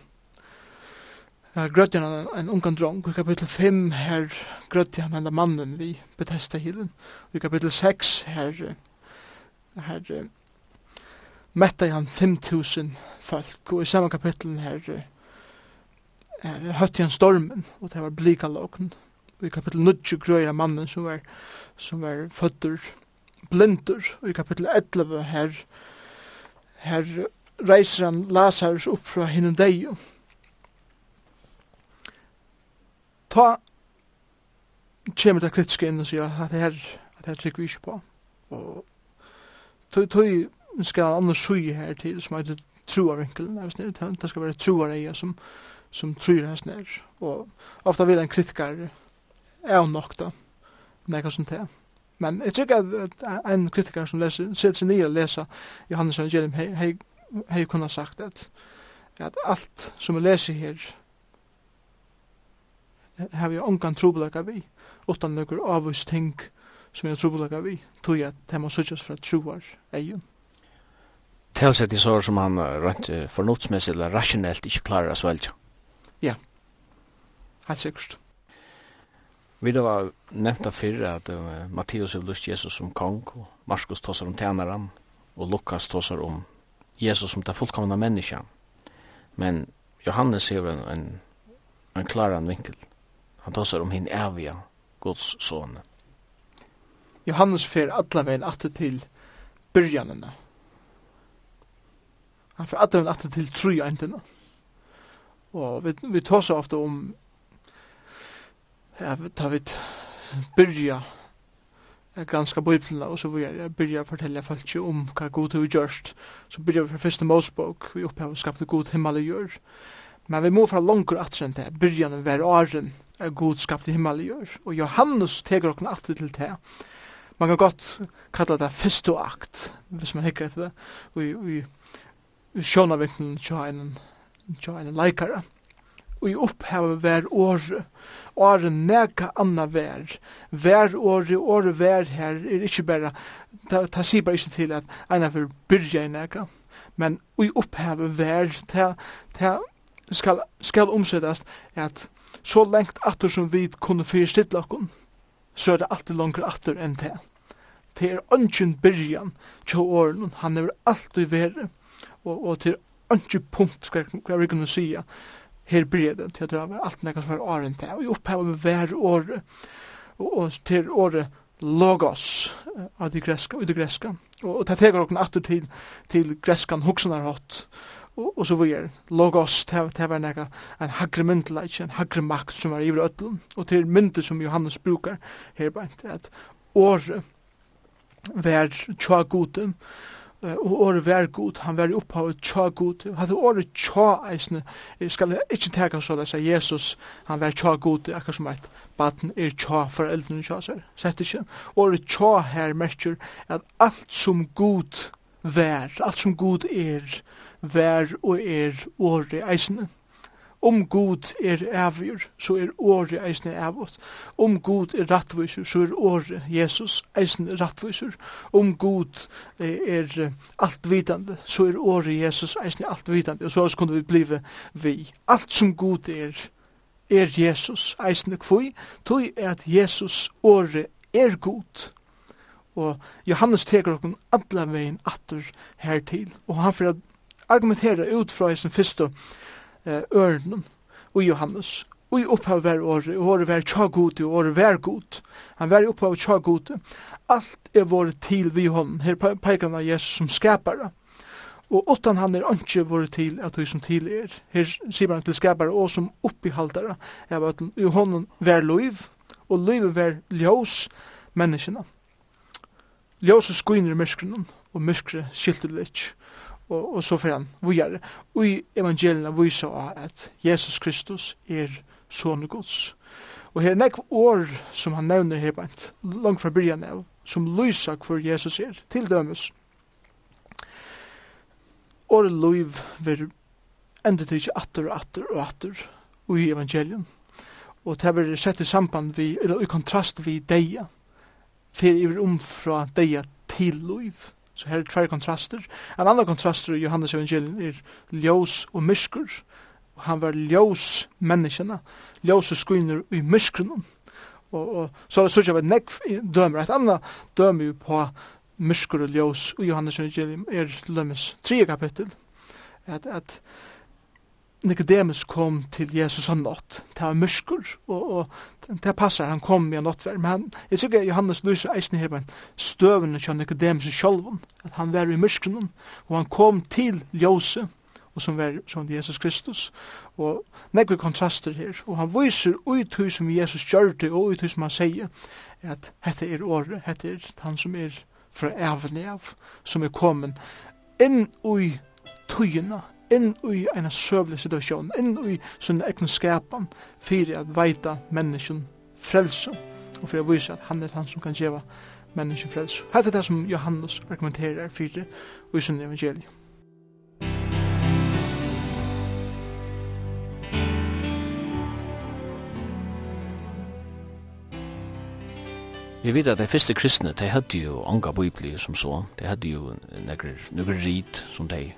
Her grødde han en ungan drong, og i kapittel 5 her grødde han enda mannen vi betesta hilen, og i kapittel 6 her, her mette han 5000 folk, og i samme kapittel her, her høtte han stormen, og det var blika lågen, i kapittel 9 grøyra mannen som var, som var føtter blindur, og i kapittel 11 her, her reiser han Lazarus upp fra hinnen deio. Ta kjemur det kritiske inn og sier at her, at her trykker vi ikke på. Og tog, tog skal annars sui her til som heter troarvinkelen, det skal være troareia som, som tror hans nær. Og ofta vil en kritikar er nok da, nekka som det. Men jeg tror at en kritiker som leser, sitter seg nye og leser Johannes Evangelium, hei, hei, kunne sagt at, at alt som vi leser her, har vi ongan trobelaga vi, utan nøkker avvist ting som jeg trobelaga vi, tog jeg at det må suttjes fra troar egen. Telsett i sår som han rent fornuftsmessig eller rasjonelt ikke klarer å svelge. Ja, helt sikkert. Vi da var nevnt av fyrre at uh, Matteus har lyst Jesus som kong, og Markus tåsar om tænaran, og Lukas tåsar om Jesus som det fullkomna menneska. Men Johannes hever en, en, en klaran vinkel. Han tåsar om hin evige Guds son. Johannes fer allavegin atter til byrjanina. Han fer allavegin atter til tru Og vi, vi tåsar ofta om ja, ta byrja byrja granska Bibelen og så vil jeg byrja å fortelle folk om hva god har gjørst. Så byrja vi fra første Mosebok, vi opphav skapte god himmel og gjør. Men vi må fra langer atren til byrja den hver åren er god skapte himmel og gjør. Og Johannes teger okken atter til det. Man kan godt kalla det første akt, hvis man hikker etter det, og i, i, i sjånavinklen tja en, tja en leikare og i opphavet vær året, året nega anna vær, vær året, året vær her, er ikkje berre, ta, ta sier bare ikkje til at eina for byrja i nega, men i opphavet vær, ta, ta skal, skal omsettast at så lengt atur som vi kunne fyrstidla okkur, så er det alltid langer atur enn det. Det er ønsken byrjan til åren, han er alltid verre, og, og til ønsken punkt, skal jeg kunne sige, her breden til at det var alt nekka som var åren til, og jeg oppheva med hver året, og til året logos av de greska, i de greska, og det tegar okkur atur til, til greskan hoksanar hot, og, og så videre, logos, det var nekka en hagre myndleik, en hagre makt som var i ötlun, og til myndu som Johannes brukar her beint, at året, var tja gudum, og året vær god, han vær i opphavet tja god, hatt året tja eisne, skal ikke teka så det, Jesus, han vær tja god, akkur som eit baden er tja foreldrene tja, sier, sett ikke, året tja her merker at alt som god vær, alt som god er, vær og er året eisne, Om god er avgjur, så er året eisne avgjort. Om god er rattviser, så er året Jesus eisne rattviser. Om god er altvitande, så er året Jesus eisne altvitande. Og så kunne vi blive vi. Alt som god er, er Jesus eisne kvui, er at Jesus året er god. Og Johannes teker okken alla vegin atur hertil, og han fyrir argumentera ut fra eisne fyrstu ørnen og Johannes. Og i opphav var året, og året tja tjagode, og året vær god. Han vær i opphav tjagode. Alt er vårt til vi hånden. Her peker han av Jesus som skapare. Og utan han er ikke vårt til at vi som til er. Her sier han til skapare og som oppihaldare. Jeg var til i hånden vær loiv, og loiv vær ljós menneskene. Ljós og skuiner i myrskrunnen, og myskre skilter det ikke og, og så får han vujar. Og i evangelierna viser at Jesus Kristus er sonu Guds. Og her er nekv år som han nevner her bant, langt fra byrjan av, som lysa hvor Jesus er, til dømes. Året loiv vil endet ikke atter og atter og atter og i evangelium. Og det vil sett i samband vi, eller i kontrast vi deia, fyrir yfir umfra deia til liv Så her er tvær kontraster. En annan kontraster i Johannes evangelien er ljós og myskur. Han var ljós menneskene, ljós og skuiner i myskrunum. Og, og så er det sånn at nekv dømer. Et annan dømer jo på myskur og ljós i Johannes evangelien er lømmes tre kapittel. At, at Nicodemus kom til Jesus om natt. Det var myrskur, og, og det passar, han kom i natt Men han, jeg tykker Johannes lyser eisen her, men støvende kjønn Nicodemus sjolvun, at han var i myrskunnen, og han kom til ljøse, og som var som Jesus Kristus. Og nekve kontraster her, og han viser ut som Jesus gjør det, og ut som han sier, at hette er året, hette er han som er fra evne av, som er kommet inn i tøyene, inn i en søvlig situasjon, inn i sånne egen skapan, for at veita menneskjen frelse, og for å vise at han er han som kan gjeva menneskjen frelse. Hette er det som Johannes argumenterer for i sånne evangeliet. Vi vet at de første kristne, de hadde jo anga bibli som så, de hadde jo nekker, nekker rit som de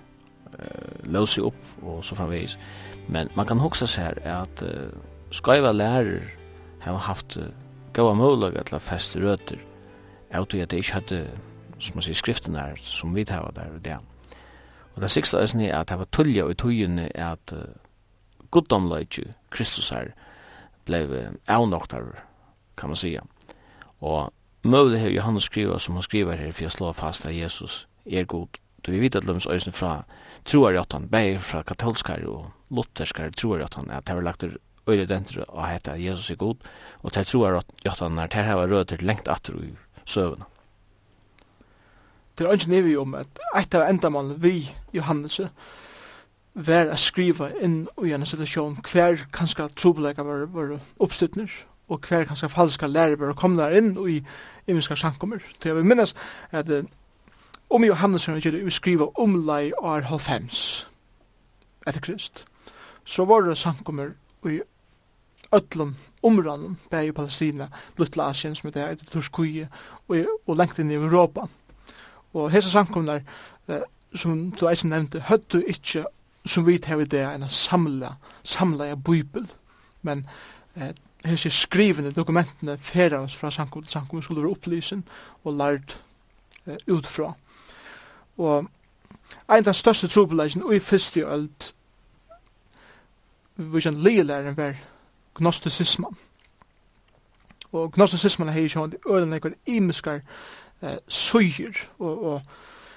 lösa upp och så framvis. Men man kan också se här att uh, skaiva lärare har haft uh, goda möjligheter att fästa rötter att det inte hade som man säger skriften där som vi tar där och där. Och det sista är att det var tulja och tujene är att uh, goddomlöjtju Kristus här blev avnoktar kan man säga. Och möjlighet har Johannes skriva som han skriver här för att slår fast att Jesus är god. Du vi vet att Lums ösne fra troarjottan, och fra katolskar og lutherskar troarjottan, at det var lagt øyre dentre og hette at Jesus er god, og det troarjottan er det här var rødt lengt atter i søvnene. Det er ikke nivå om at ett av endamålen vi, Johannes, var å skriva inn i en situasjon hver kanska trobelega var, var oppstøttner, og hver kanska falska lærer var komna inn i imenska sankommer. Det er vi minnes at om Johannes evangeliet vi om lei år halvfems etter Krist, så var det samkommer i ötlun områden, bæg i Palestina, Lutla Asien, som heter etter Turskuje, og, og lengt inn i Europa. Og hese samkommer, eh, som du eisen nevnte, høttu ikkje, som vi tar i det, enn samla, samla i Bibel, men eh, hese skrivende dokumentene færa oss fra samkommer, samkommer skulle være opplysen og lært eh, utfra. Og ein av største trobeleisen i fyrste ølt vi kjent legelæren var gnosticismen. Og gnosticismen jo kjent ølen ekkur imiskar eh, søyer og, og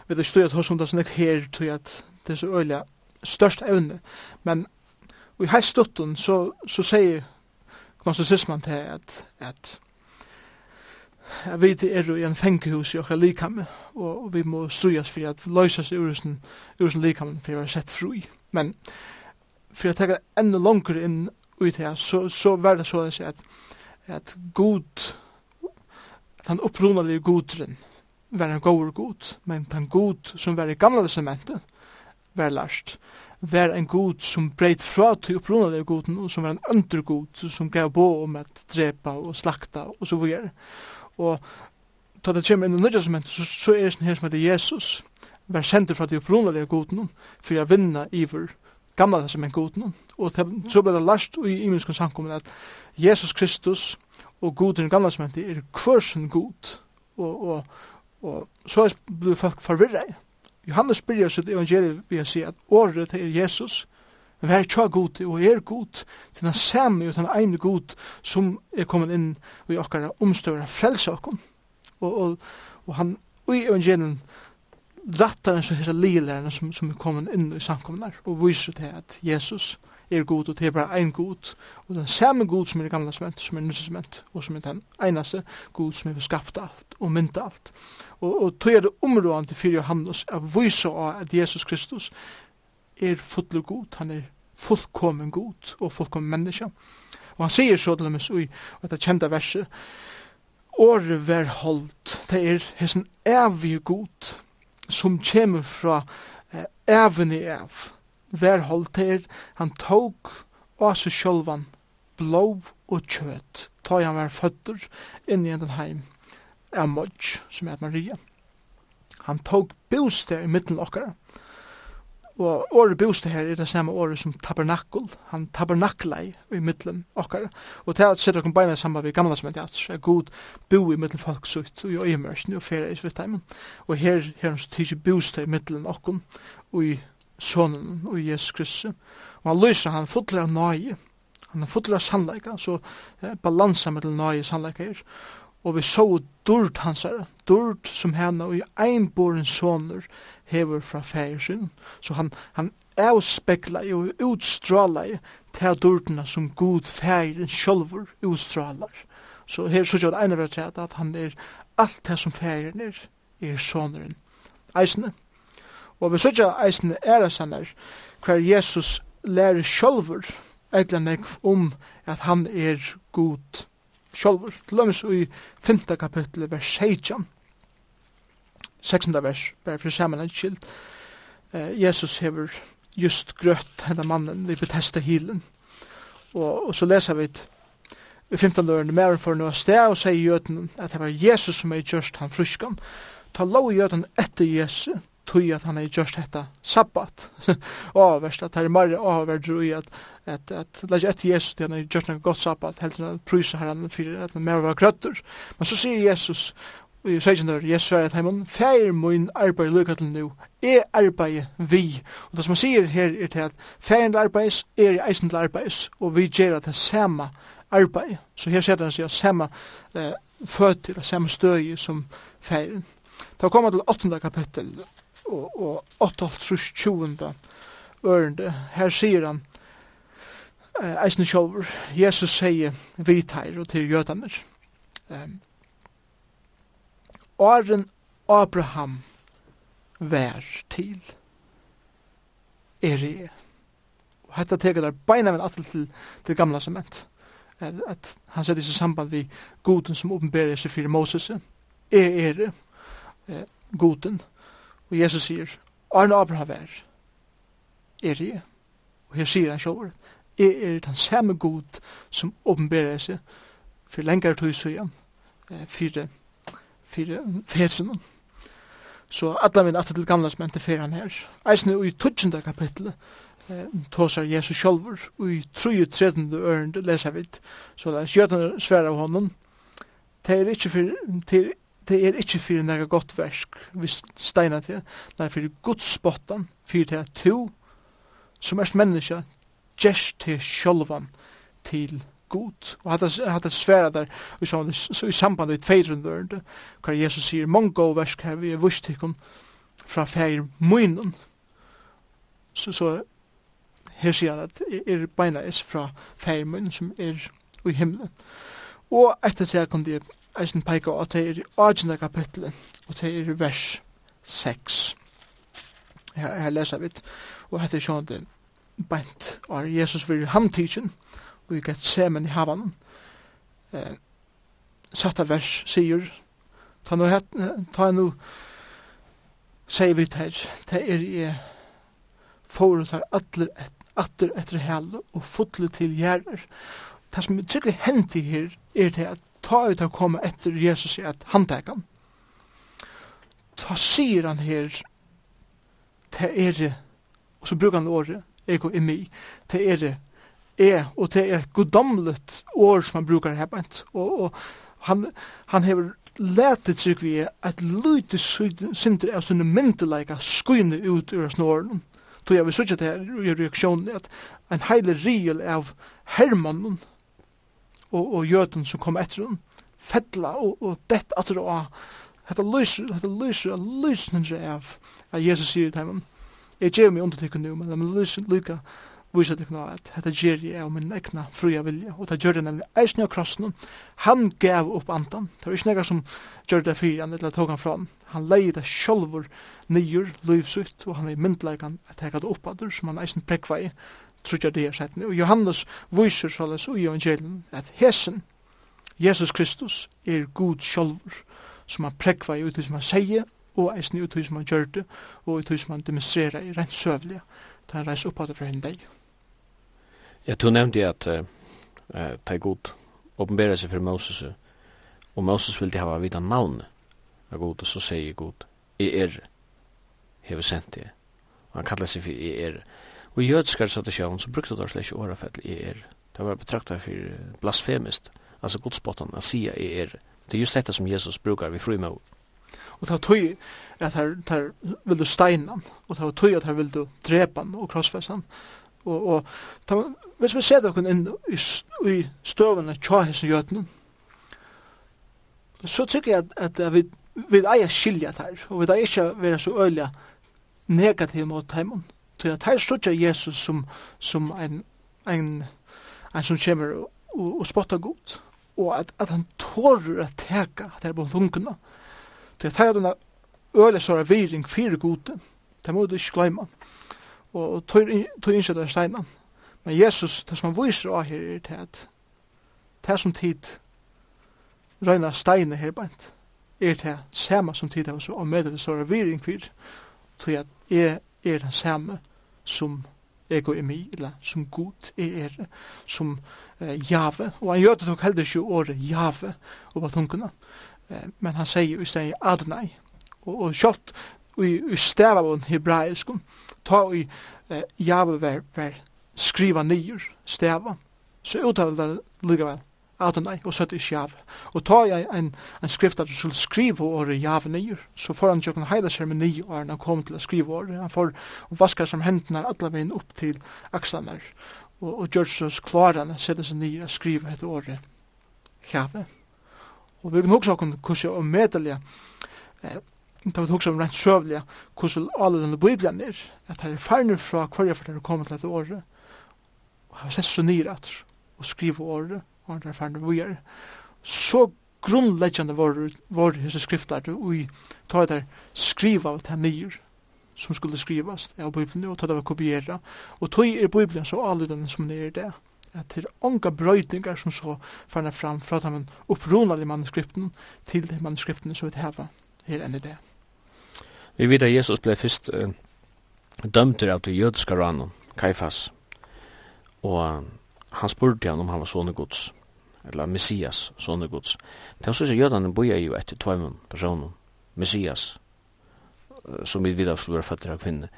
vi det stod at hos hundas nek her til at det er så øyla størst evne men i i heistutton så, så sier gnosticismen til at, at vet er i en fengehus i okra likamme, og vi må strujas for at løysast urusen, urusen likamme for å være sett fri. Men for å teka enda langer inn ut her, så, så var det så at, at god, at han opprunalige godren, var en god god, men den god som var i gamla testamentet, var lærst, var en god som breit fra til opprunalige goden, og som var en undergod, som gav bo om at drepa og slakta og så videre. Og ta det kjem inn i Nidjasament, så, så er det her som heter Jesus, vær sendt fra de opprunnelige godene, for jeg vinner iver gamla det som er godene. Og så ble det last i imenskens sankommen at Jesus Kristus og godene i gamla testament er kvørsen god, og, og, og så er det folk forvirret. Johannes byrjar sitt evangeliet ved å si at året er Jesus, vær tja god og er god, til den samme og den ene god som er kommet inn og i okkara omstøvra frelse okkom. Og, og, og han i evangelien rattar en så hessa ligelærerne som, som er kommet inn i samkommunar og viser til at Jesus er god og det er bare ein god og den samme god som er i gamla sement som er nysesment og som er den einaste god som er skapt alt og mynt alt og, og tog er det områdende fyrir Johannes at vise av at Jesus Kristus er fullur god, han er fullkommen god og fullkommen menneske. Og han sier så til dem i dette kjente verset, Åre vær holdt, det er hessen evige god, som kommer fra eh, evne av. Vær holdt, det er han tog av seg sjølvan, blå og kjøt, ta han vær føtter inn i den heim, av Moj, som er Maria. Han tog bostad i midten av okkara, Og året boste her er det samme året som tabernakul. Han tabernaklei i middelen okkar. Og det er at sitter kom beina saman vi gamla som er det er god bo i middelen folk sutt og i øyemørsen, og fyrir i svittheimen. Og her er han så tidsi boste i middelen okkar, og i sonen og i Jesus Kristus. Og han lyser han fotler av nøye. Han er fotler av sannleika, så eh, balansa middelen nøye sannleika her og vi så dord hansara, dord som henne og i einboren soner hever fra fæger. Så han, han avspekla og utstrala til dordene som god fægeren sjolver utstralar. Så her så gjør det ene vært at han er alt det som fægeren er, er soneren. Eisne. Og vi så gjør eisne er han er hver Jesus lærer sjolver eglan om at han er god sjálfur, til dømes i 5. kapittel, vers 16, 16. vers, bare for saman en skilt, eh, Jesus hever just grøtt henne mannen vi betesta hilen, og, og så leser vi i 15. løren, mer for noe sted, og sier jøden at det var Jesus som er gjørst han fruskan, ta lov jøden etter Jesus, tog at han er gjort hetta sabbat. og verst at her er marre og verst i at at at lage etter Jesus til han er gjort noe godt sabbat helt til han pryser her han fyrir at han mer var grøtter. Men så sier Jesus og jeg sier når Jesus er at heimann feir min arbeid lukka til nu er arbeid vi og det som han sier her er til at feirin arbeid er i eisen til arbeid, og vi gjer at det samme arbeid så her sier han sier samme eh, føtter, samme støy som feirin Da kommer til 8. kapittel og 8.20. ørende. Her sier han, eisen sjolver, Jesus sier vitær og til jødaner. Um, Åren Abraham vær til er i. Og hetta teker der beina vel atle til det gamla sement. At, at han sier disse samband vi goden som åpenberer seg fyrir Moses. Er er goden. Og Jesus sier, Arne Abraham er, er jeg. Og her sier han sjåver, jeg er den samme god som åpenberer seg for lengre tog så igjen, fire, fire fetsen. Så alle mine atter til gamle som endte fer han her. Eisne i tutsjende kapitlet, tåsar Jesus sjálfur og i 33. ørende lesa vidt så det er skjøtene svære av honom det er ikke for det det er ikkje fyrir nega godt versk vi steina til, nei fyrir godsbottan, fyrir til at to som erst menneska gjerst til sjolvan til god. Og hatt hatt sværa der, og så, i samband i tveirundørende, hva Jesus sier, mange god versk her vi er vust ikon fra feir munnen, så, så her sier han at er beina is fra feir munnen som er i himmelen. Og etter seg kom det eisen peika og det er i 18. kapitlet, og det er i vers 6. Her, her leser vi, og hette er sånn det bænt, og Jesus vil hamtidjen og vi gett semen i havan, eh, satta vers sier, ta no het ta no sier vi her, det er i forutar atler et, atter etter hel og fotle til gjerder. Det som er tryggelig hendt i her er til at ta ut av komme etter Jesus i at han tek han. Ta sier han her, det er og så brukar han året, ego i mig, det er er, og det er godomlet år som han brukar her bænt, og, og han, han hever letet seg vi at lute synder av sånne myndelaika skynne ut ur snåren. Tog jeg vil sutja det her i reaksjonen at en heile riel av hermannen og, og jøden som kom etter dem, fettla og, og dett at det var, Hetta lyser, hetta lyser, lysninger av at Jesus sier til ham, jeg gjør meg under nu, men de lyser lyka viser tykken nå at dette gjør jeg av min egna fria vilja, og det gjør det nemlig eisen av krossen, han gav opp andan, det var ikke nekka som gjør det fyrir han, eller tog han fra han, han leie det sjolvor nyer, lyvsutt, og han er myndleikan at hekka det oppadur, som han eisen prekva i, trutja det er Og Johannes viser såles ui evangelien at hesen, Jesus Kristus, er god sjolver, som han prekva i uthus som han sier, og eisen i uthus som han gjør det, og uthus som han demonstrerer i rent søvlig, da han reis opp av det fra henne deg. Ja, du nevnte at uh, uh, det er god åpenbæra seg for Moses, og Moses vil de hava vita navnet av god, og så sier god, i er, hever sendt det, og han kallar seg for i er, Og i jødskar tradisjon så brukte det slik åra for i er. Det var betraktet for blasfemist, altså godspottan, å sia i er. Det er just dette som Jesus brukar vi fru med. Og det var tøy at her, her vil du steina og det var tøy at her vil du drepa han og krossfesta han. Og, og ta, hvis vi ser dere inn i, i støvene tja hos jøtene, så tykker jeg at, at vi, vi eier skilja der, og vi eier ikke være så øyla negativ mot heimen til at her stodja Jesus som, som en, en, en som kommer og, og, og spotta god, og at, at han tårer at teka at her på tungene, til at her er denne øyelig såra viring fire gode, det må du ikke glemme, og, og tog innsett av steinan. Men Jesus, det som han viser av her er til at det som tid røyna steine her bænt, er det samme som tid av oss og med det så er viring for tog at jeg er den samme som ego mig, eller som god er, er som eh, jave. Og han gjør det tok heller ikke året jave over tungene, eh, men han sier jo i stedet Adonai. Og, og kjølt i, i stedet av den hebraiske, ta i eh, jave ver, ver skriva nyer, steva, så uttaler det likevel Adonai, og så er det Jav. Og ta jeg en, en skrift at du skulle skrive året Jav nyer, så får han jo en heila seremoni og han kom til å skrive året. Han får vaska som hendene alle veien opp til akslene og, og gjør så klarene sette seg nyer og skrive et året Jav. Og vi kan også kunne kusse og medelige eh, Da vi hugsa om rent søvliga hvordan alle denne bibelen er, at her er færner fra hverja for det er kommet til dette året, og har sett så nyrat og skriva året, og andre erfarne vujer. Så grunnleggjande var, var hese skriftar og i ta der skriva av det nyer som skulle skrivas av Bibelen og ta det var kopiera og tog er Bibelen så alludande som det er det at det er onga brøytingar som så fannar fram fra de upprunalige manuskripten til de manuskripten som vi hava her enn i det. Vi vet at Jesus ble først uh, dømt av det jødiske ranen, Kaifas, og uh, han spurte han om han var sånne gods eller Messias, sånne gods. Det er også jødene boja jo etter tvøymen personen, Messias, som vi videre skulle være fattere av kvinne.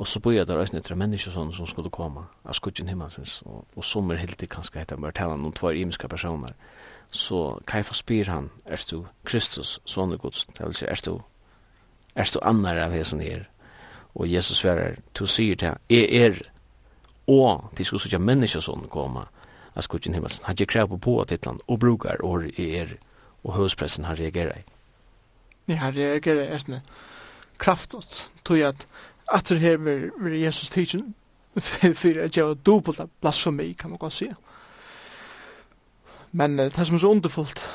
Og så boja der også etter mennesker sånne som skulle komme, av skudgen himmelsens, og, og som er helt i kanskje etter bare talen om tvær imiske personer. Så Kaifa spyr han, er du Kristus, sånne gods, det vil si, er du, er du annar av hesen her? Og Jesus sverar, du sier til han, er, er, og de skulle sikkert mennesker sånne komme, av skutjen himmelsen. Han ger krav på på titlan og brukar och i er og høyspressen han reagerar i. Ja, han reagerar i kraftot. Tog jeg at att det här med Jesus tidsen for at jeg var dobbelt blasfemi kan man godt säga. Men det som er så underfullt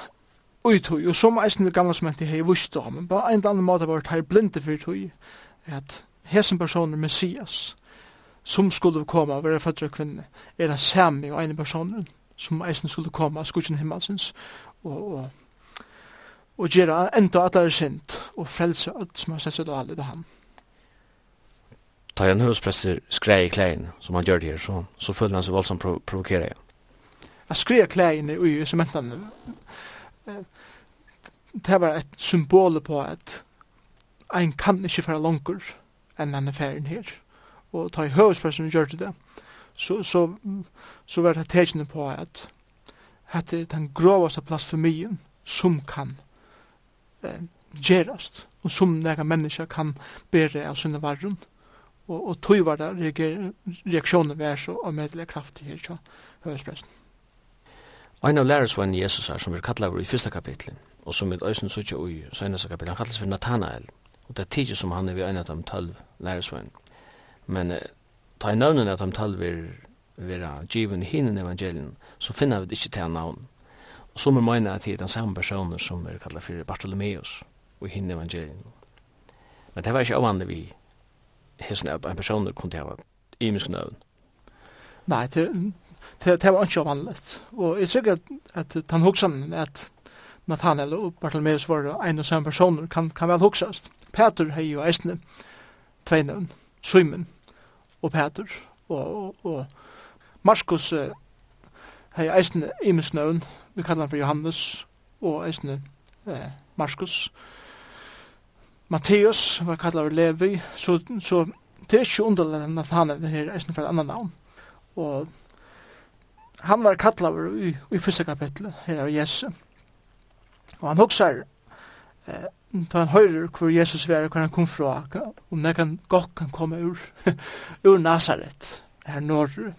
ui uttog, og som eisen vi gamla som henti hei vust om, men på en eller annan måte var det her blinde for uttog, at hesen personer Messias, som skulle komme og være født av kvinne, er den samme og ene personen som eisen skulle komme av skutjen himmelsens og, og, og gjøre enda at det er sint og frelse alt som har sett seg alle det han. Ta en huspresser skrei i klein, som han gjør det her, så, så føler han seg voldsomt prov provokerer igjen. Jeg skrei i klein i sementene. Det var et symbol på at ein kan ikke fære langer enn han er ferien her og ta i høvespersonen gjør det, så, så, så var det tegjende på at hette den grovaste blasfemien som kan eh, gjerast, og som nega menneska kan bere av sinne varrun, og, og tog var det reaksjonen vær så og medelig kraftig her til høvespressen. Ein av lærersvann Jesus er som vi kallar over i fyrsta kapitlet, og som vi øysen sutja ui, så eneste kapitlet, han kallas for Nathanael, og det er tidsi som han er vi ein av de tølv lærersvennen. Men eh, ta i navnen at de tal vil given i hinen evangelien, så finner vi det ikke til navn. Og så må vi mene at det er den samme personen som er kallet for Bartolomeus og i hinen evangelien. Men det var ikke avvanlig vi hessen at en person kunne ha imisk navn. Nei, det, det, det var ikke avvanligt. Og jeg tror at, at han hoksan at Nathanael og Bartolomeus var en og samme personer kan, kan vel hoksast. Peter har jo eisne tvei navn. Simon og Peter og, og, og Markus uh, hei eisen imisnøvn, vi kallar han for Johannes og eisen eh, Markus. Matteus var kallar for Levi, så, så det er ikke underlig at han er her eisen for et annet navn. Og han var kallar i, i fyrsta kapitlet her av Jesu. Og han hoksar eh, ta han høyrer hvor Jesus var, hvor han kom fra, om det kan godt kan komme ur, ur Nazaret, her norr.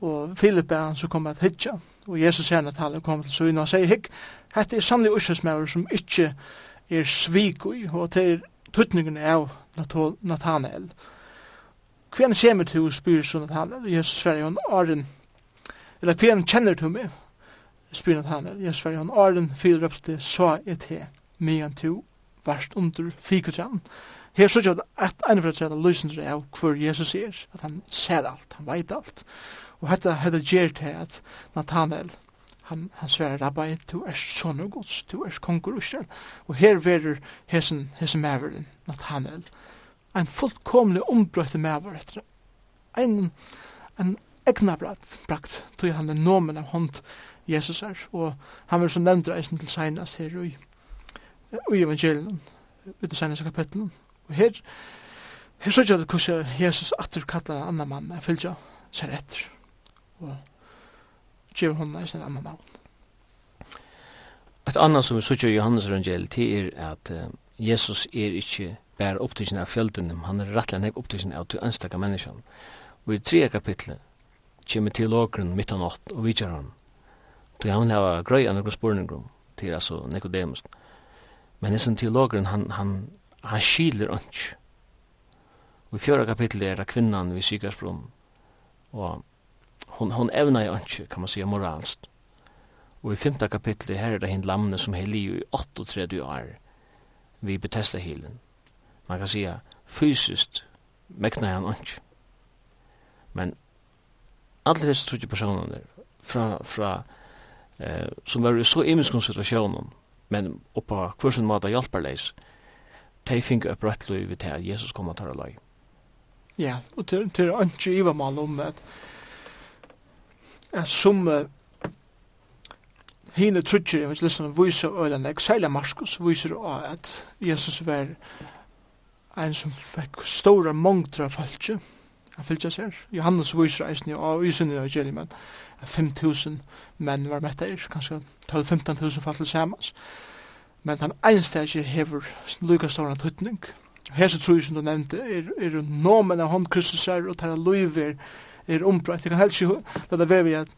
Og Filip er han som kom at hitja, og Jesus sier at han kom til Søyna og sier, hikk, hette er sannlig ursesmæver som ikkje er svik og til tuttningen av Nathanael. Hvem kommer til å spyrir som Nathanael? Jesus sverre han Arjen, eller hvem kjenner til meg? Spyr Nathanael, Jesus sverre han Arden fyrer opp til så et her medan to varst under fikutjan. Her så gjør at en for at sæta løsender av hver Jesus er, at han ser alt, han veit alt. Og hetta hetta gjer til at Nathanael, han, han sverar rabbi, du er son og gods, du er konger Israel. Og her verur hesen, hesen maveren, Nathanael, en fullkomlig ombrøyte maver etter en, en egna brakt, brakt, tog han den nomen av hånd Jesus er, og han vil så nevnt reisen til seinast her i i evangelien, i det seneste kapitlen. Og her, her så gjør det hvordan Jesus atter kallar en annan mann, jeg fylgja seg etter, og gjør henne i sin annan navn. Et annan som vi så gjør i Johannes evangeliet, det er at uh, Jesus er ikke bare opptidsen av fjeldunnen, han er rettelig ikke opptidsen av til ønstakka menneskene. Og i tre kapitlet kommer åkeren midt av natt og vidtjer han. Så han har grøy av noen spurninger til altså Nicodemus. Mm Men hessen teologeren, han, han, han skiler ikke. Og i fjøra kapitlet er det kvinnan ved Sigersbrom, og hon, hon evna jo ikke, kan man sige, moralst. Og i femta kapitlet her er det hinn lamne som hei liv i 38 år vi betesta hilen. Man kan sige, fysiskt mekna han ikke. Men alle hese trutje personene fra, fra eh, som var i så imenskons situasjonen, men oppa kursen måte hjelper leis, de fink opp rett liv til at Jesus kommer til å løy. Ja, og til, til å ikke iva mal om at, at som uh, hine trutjer, hvis lyssene viser øyne, særlig Marskos viser at Jesus var en som fikk store mongtra falskje, han fylgja seg. Johannes viser eisen i av ysene i men 5000 menn var metta er, kanskje 12-15.000 fall til samans. Men han ikke hever lykka stående tøytning. Hese tror som du nevnte, er, er nomen av hånd Kristus er, og tæra loiv er, er ombrøyt. Jeg kan helst ikke lade være vi at,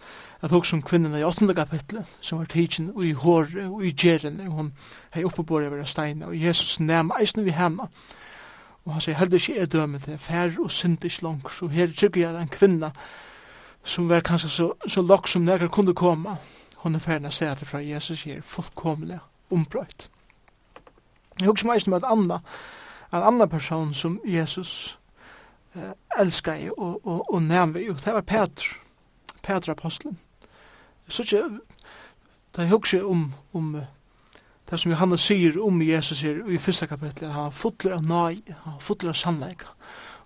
at hos som kvinnerna i 8. kapitlet, som var tidsin, og i håret, og i gjerene, hun hei oppebore over steina, og Jesus nevn eisen vi hemma. Og han sier, heldig ikke er dømet, fær og synd ikke langt, og her trykker jeg en kvinna, som var kanskje så, så lok som nekker kunne komme. Hun er ferdig å se at det fra Jesus her fullkomlig ombrøyt. Jeg husker meg som at Anna, en annan person som Jesus eh, elskar i og, og, og nevnvi, og det var Peter, Peter apostelen. Så ikke, det er husker om, om det som Johannes sier om Jesus her i første kapitlet, han fotler av nøy, han fotler av sannleik.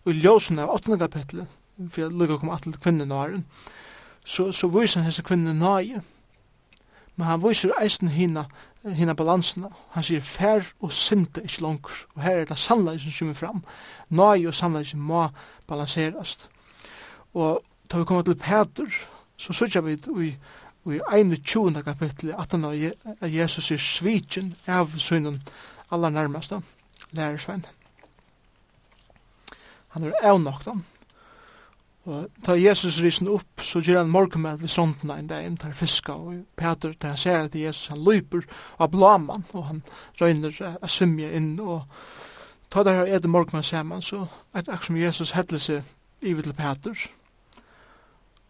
Og i ljósen av åttende kapitlet, for jeg lukker å komme til kvinnen og så, så viser han hese kvinnen nøye. Men han viser eisen hina, hina balansen. Han sier fær og sinte ikkje langer. Og her er det sannleis som kommer fram. Nøye og som må balanserast. Og da vi kommer til Peter, så sørger vi i Og i 21. kapittel, at han av Jesus er svitjen av synen aller nærmeste lærersvein Han er avnokten, Og ta Jesus risen upp, så gjør han morgenmeld ved sondna en dag, tar fiska, og Peter, da han ser at Jesus, han løyper av blaman, og han røyner a svimje inn, og ta der her etter morgenmeld saman, så er det akkur som Jesus hedler seg i til Peter,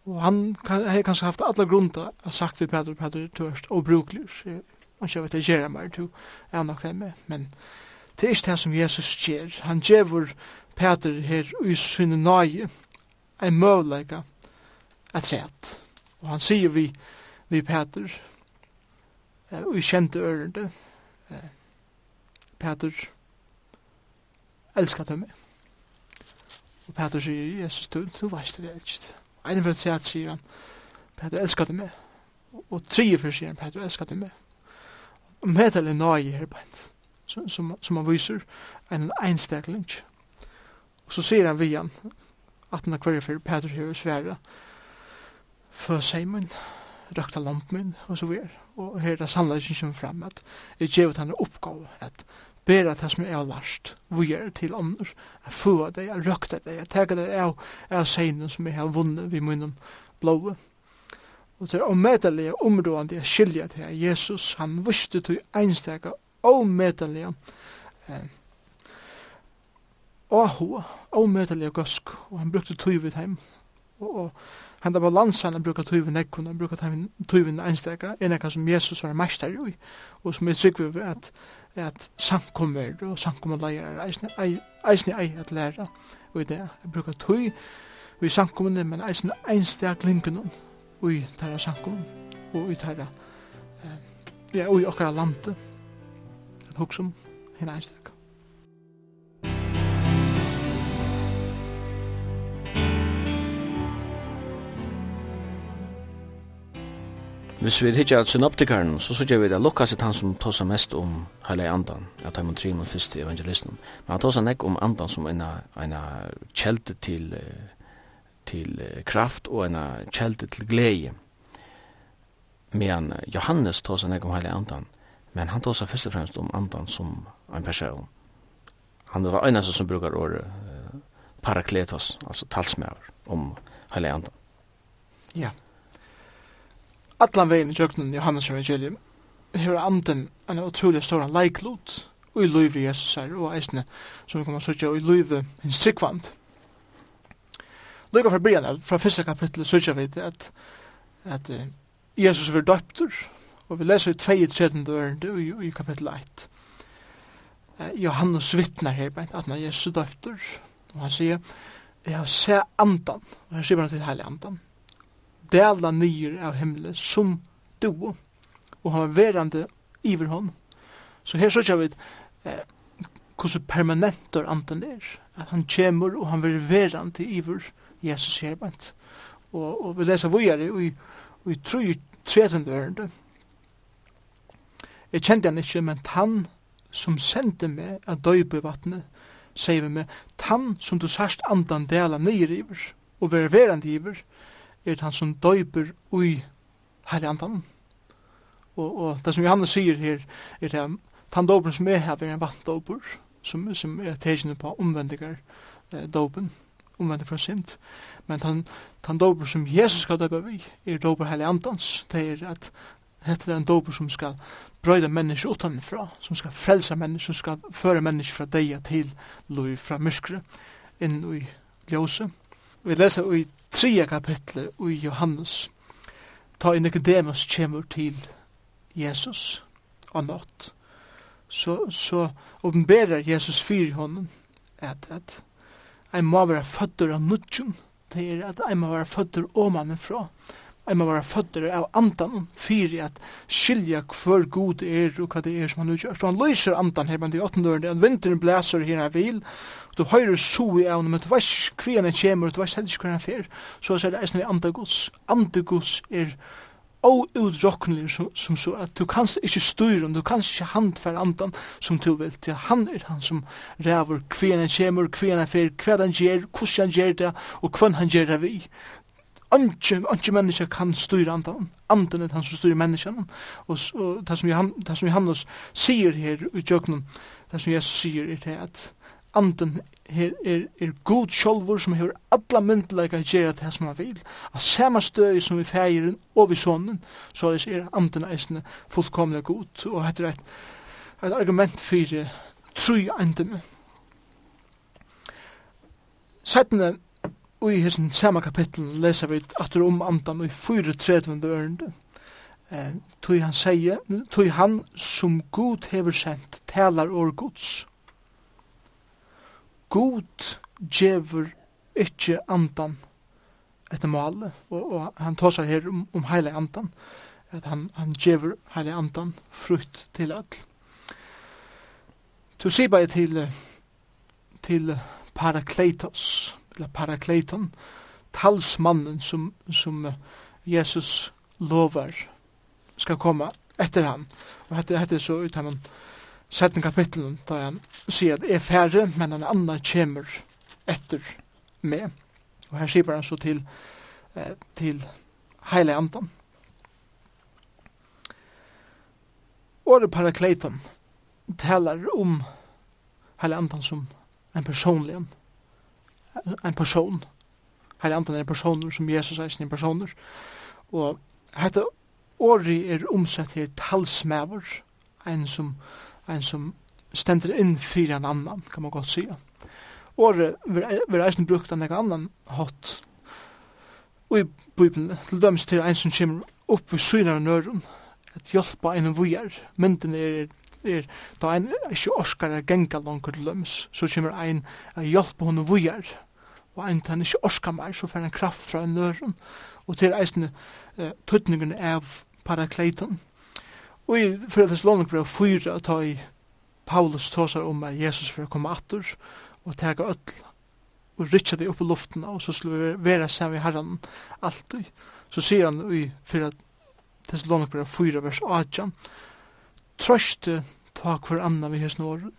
og han har kanskje haft alla grunda a sagt til Peter, Peter, du er og bruklig, man kjøy, jeg gjer meg, du er nok det med, men det er ikke det som Jesus gjer, han gjever Peter her i sinne nøye, en møvleika at sæt. Og han sier vi, vi Peter, og vi kjente ørende, Peter, elskar du meg? Og Peter sier, Jesus, du, du veist det ikke. Ein for sæt sier han, Peter, elskar du meg? Og tre for sier han, Peter, elskar du meg? Og Peter er nøye her på som, som, som han viser, en einstakling. Og så sier han vi han, at han akvarer for Peter her og svære for Simon, røkta lampen og så videre. Og her er det sannleggen som frem at jeg gjør at han er oppgave at bera det som er har vi er til andre, jeg få det, jeg røkta det, jeg tega det av, av seinen som jeg har vunnet vid munnen blåa. Og det er ommedelige områdene jeg skilja til Jesus, han visste til einstega ommedelige eh, åhå, åmøtelig og gøsk, og han brukte tøyvet heim. Og, og han da balansen, han brukte tøyvet nekkun, han brukte tøyvet einstega, en ekka som Jesus var meister i, og som er trygg vi at, at samkommer og samkommerleier er eisne ei at læra, og i det, jeg brukte tøy vi samkommer, men eisne einsteg linken og i tæra samkommer og i tæra, ja, og i okkara lande, at hoksum, hinn einsteg. Hvis vi hittar at synoptikaren, så sykja vi det Lukas er han som tåsa mest om hele andan, at han tre mot i evangelisten. Men han tåsa nekk om andan som en kjelte til, til kraft og en kjelte til glede. Men Johannes tåsa nekk om hele andan, men han tåsa først og fremst om andan som en person. Han var en som brukar året parakletos, altså talsmæver, om hele andan. Ja. Yeah allan vegin i jøgnun Johannes evangelium hefur anden en utrolig stor leiklut og i løyve Jesus her og eisne som vi kommer sutja i luivi hins tryggvand. Lukka fra byrjan fra fyrsta kapittel sutja vi at at Jesus er døptur og vi leser i 32. ørende i kapittel 1 uh, Johannes vittnar her beint at han er Jesus døptur og han sier jeg har se andan og han sier han til heilig andan dela nyer av himmelen som du og han var verande iver hon. Så her så vi eh, hvordan permanentor anten er. At han kjemur og han vil verande iver Jesus herbant. Og, og vi leser vujare og, vi tror jo tretende verande. Jeg kjente han ikke, men han som sendte meg av døype vattnet, sier vi meg, han som du sørst andan dela nyer iver og være verande iver, er han som døyper ui heilandan. Og, og det som Johannes sier her, er det han døyper som er her, er en vattendøyper, som, som er tegene på omvendigar eh, døypen, omvendig fra sint. Men han, han døyper som Jesus skal døypa vi, er døyper heilandans, det er at Hette er en doper som skal brøyda mennesker utanfra, som skal frelsa mennesker, som skal føre mennesker fra deia til lov fra myskre, inn i ljøse. Vi leser i tredje kapitlet i Johannes. Ta i Nicodemus kjemur til Jesus og nått. Så, så åpenberer Jesus fyr honom at, at en må være føtter av nudgen. Det er at en må være føtter fra, ein man var fødder av andan fyrir at skilja hver god er og hva det er som han utgjør. Så han løyser andan her, men det er åttendøren, at vinteren blæser her han vil, og du høyrer so i av men du veist hver han kommer, og du veist helst hver han fer, så er det eisne vi andagods. Andagods er outudrokkelig som, som så at du kanst ikke styre, du kanst ikke handfære andan som du vil til. Han er han som ræver hver han kommer, hver han fer, hver han gjør, hvordan han gjør det, og hvem han gjør det vi. Anki, anki menneska kan styra andan, andan er han som styrer menneskene. Og, og det, som Johan, det som Johannes sier her i jøknen, det som Jesus sier er det at anden her er, er god sjolvor som hever alla myndelaga gjerra det som han vil. Av samme støy som vi feiren og vi sonen, så er det andan eisne fullkomna god. Og heter et, et argument fyrir tru andan. Sættene, i hessen samme kapittel leser vi atter om andan i 34. ørende. Eh, tog han sier, tui han som god hever sendt, talar or gods. God djever ikkje andan etter male, og, og han tåsar her om, om heile andan, at han, han djever heile andan frutt til all. Tu sier bare til, til Parakleitos, eller parakleiton, talsmannen som, som Jesus lovar skal komme etter han. Og dette, dette er så ut av den 17 kapitlen, da han sier at er færre, men en annan kommer etter med. Og her sier han så til, eh, til heile andan. Året parakleiton taler om heile andan som en personlig andan en person. Heile andan er personer som Jesus er sin personer. Og hette åri er omsett her talsmæver, en som, en som stender inn fyrir en annan, kan man godt sija. Ori vil eisen brukt an egen annan hatt i Bibelen, til dømes til en som kommer opp ved synar av nøren, at hjelpa en vujar. Mynden er, er da ein ikke orskar er genga langer til dømes, så kommer en hjelpa hon vujar, og ein tann ikkje orska meir, så fer han kraft fra en nøren, og til eisne uh, tøtningen av parakleiton. Og i fyrir Thessalonik brev 4, ta i Paulus tåsar om at Jesus fyrir koma komme og tega öll, og rytja det upp i luften, og så skulle vi vera sem vi herran alltid. Så sier han i fyrir Thessalonik brev 4, vers 18, Trøste tak hver anna vi hos nåren.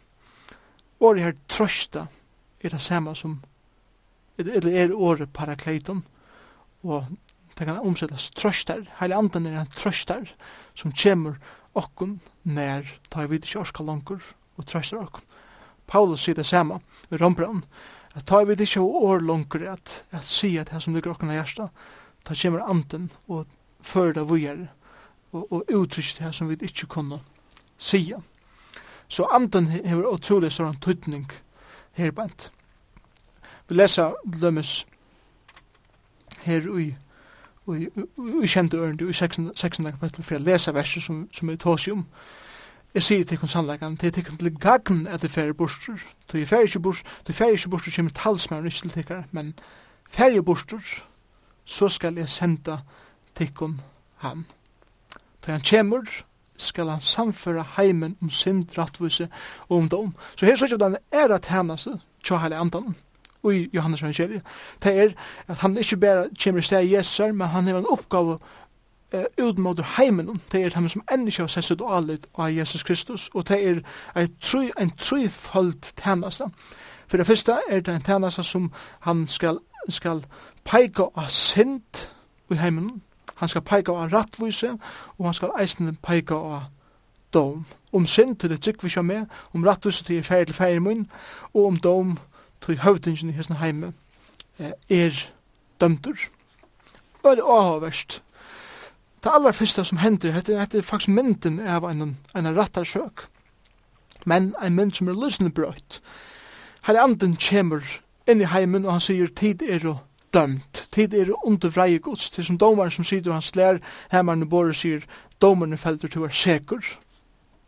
Året her trøsta er det samme som eller er året parakleiton, og det kan omsettes trøster, heile anden er en trøster, som kommer okkun nær ta vi ikke orska langur og trøster okkun. Paulus sier det samme i Rombrand, at ta vi ikke år langur at, at si at det som ligger okkun av hjersta, ta kommer anden og fyrir det vujere, og, og uttrykker det som vi ikke kunne sia. Så anden hever utrolig sånn tydning her bænt. Vi lesa lømmes her i i kjente ørende i 16. kapittel for å lese verset som, som er tås i om. Jeg sier til kun sannleggen, det er til til gagn at det færre borster. Det er færre ikke borster, det er færre ikke borster kommer talsmæren ikke til tikkere, men færre borster, så skal jeg senda tikkun han. Da han kommer, skal han samføre heimen om synd, rattvise og om dom. Så her så ikke den er at hennes tja heile andan i Johannes evangeliet, det er at han ikke bare kommer i sted i Jesus, men han har en oppgave utmåter heimen, det er han som enn ikke har sett sitt alit av Jesus Kristus, og det er en tryfald tjeneste. For det første er det en tjeneste som han skal, skal peika av synd i heimen, han skal peika av rattvise, og han skal eisen peika av dom. Om synd til det trygg vi kjør med, om rattvise til færre til færre munn, og om dom tog høvdingen i hesten heime er dømtur. Og det er avhåverst. Det aller første som hender, hette, hette faktisk mynden av en, en rattarsøk. Men en mynd som er lysende brøyt. Her er anden kjemur inn i heimen og han sier tid er å dømt. Tid er under vreie gods. Det er som domaren som sier og han slær hemmeren og sier domaren felter til å være sikker.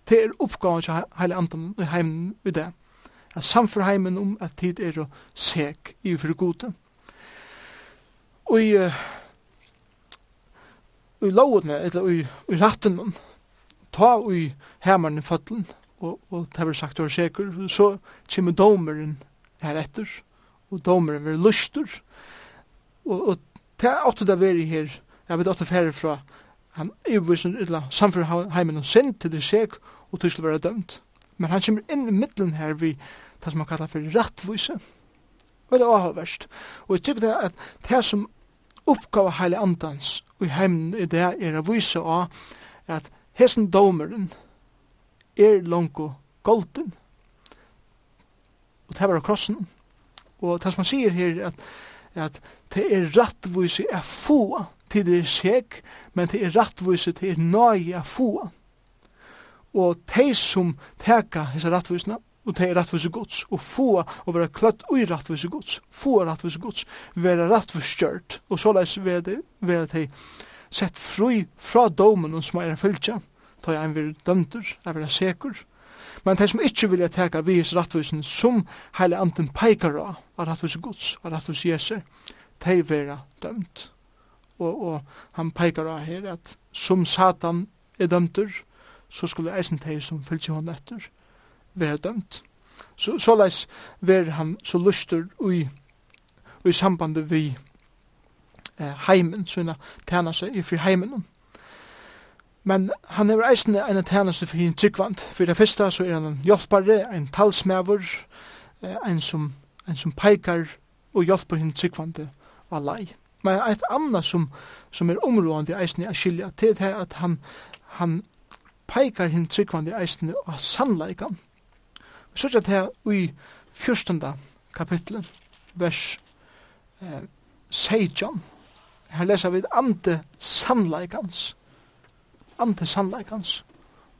Det er oppgaven til heile anden i heimen i det at samferheimen om at tid er å sek i for gode. Og i, uh, i lovene, eller i, i ratten, ta i hemmeren i føttelen, og, og det har sagt å være sikker, så kommer domeren her etter, og domeren vil luster, og, og det er åtte det veri her, jeg vet åtte færre fra, han er jo visen, eller samfunnet heimen og sinn til det seg, og til å være dømt men han kommer inn i middelen her vi det som han kallar for rattvise. Og det er avhverst. Og jeg tykker det at det som oppgave heile andans og i heimen i det er å vise av at hessen domeren er langt golden og det var krossen og det som han sier her at, at det er rattvise er få til det er seg men det er rattvise til er nøye er få og de som teka hese rattvisene, og de rattvise gods, og få å være kløtt ui rattvise gods, få rattvise gods, være rattviskjørt, og såleis være de, være de sett fri fra domen som er fylkja, ta jeg en vir dømter, er vil sekur, men de som ikkje vilja teka vi hese rattvisen som heile anten peikar av, av rattvise gods, av rattvise jeser, de vera dømt. Og, og han peikar av her at som Satan er dømter, så skulle eisen teg som fylgje hon etter være dømt. Så, så leis ver han så lustur ui, ui sambandet vi eh, heimen, sånne tæna seg i fri heimen. Men han er eisen en tæna seg for en tryggvand. For det første så er han en hjelpare, en talsmæver, eh, en som, en som peikar og hjelper hinn tryggvande av lei. Men et annet som, som er områdende eisen i Askilia, det er at han, han peikar hinn tryggvandi eisne og sannleikan. Vi er det her i 14. kapitlet, vers eh, 16. Her leser vi ante sannleikans. Ante sannleikans.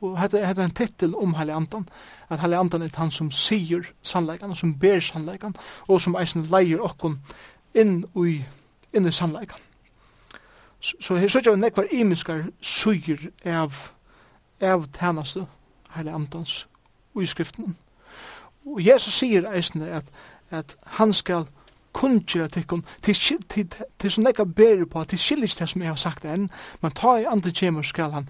Og hetta er ein titel om Halle Antan at Halle Antan er han som sier sannleikan, og som ber sannleikan, og som eisen leier okkon inn i, inn i sannleikan. Så, så her sørger vi nekvar imiskar suger av av tænaste, heilig andans, og i skriften. Og Jesus sier eisne at, at han skal kunnkjera tikkun, til som nekka beri på, til skillis det som jeg har sagt enn, men ta i andre kjemur skal han,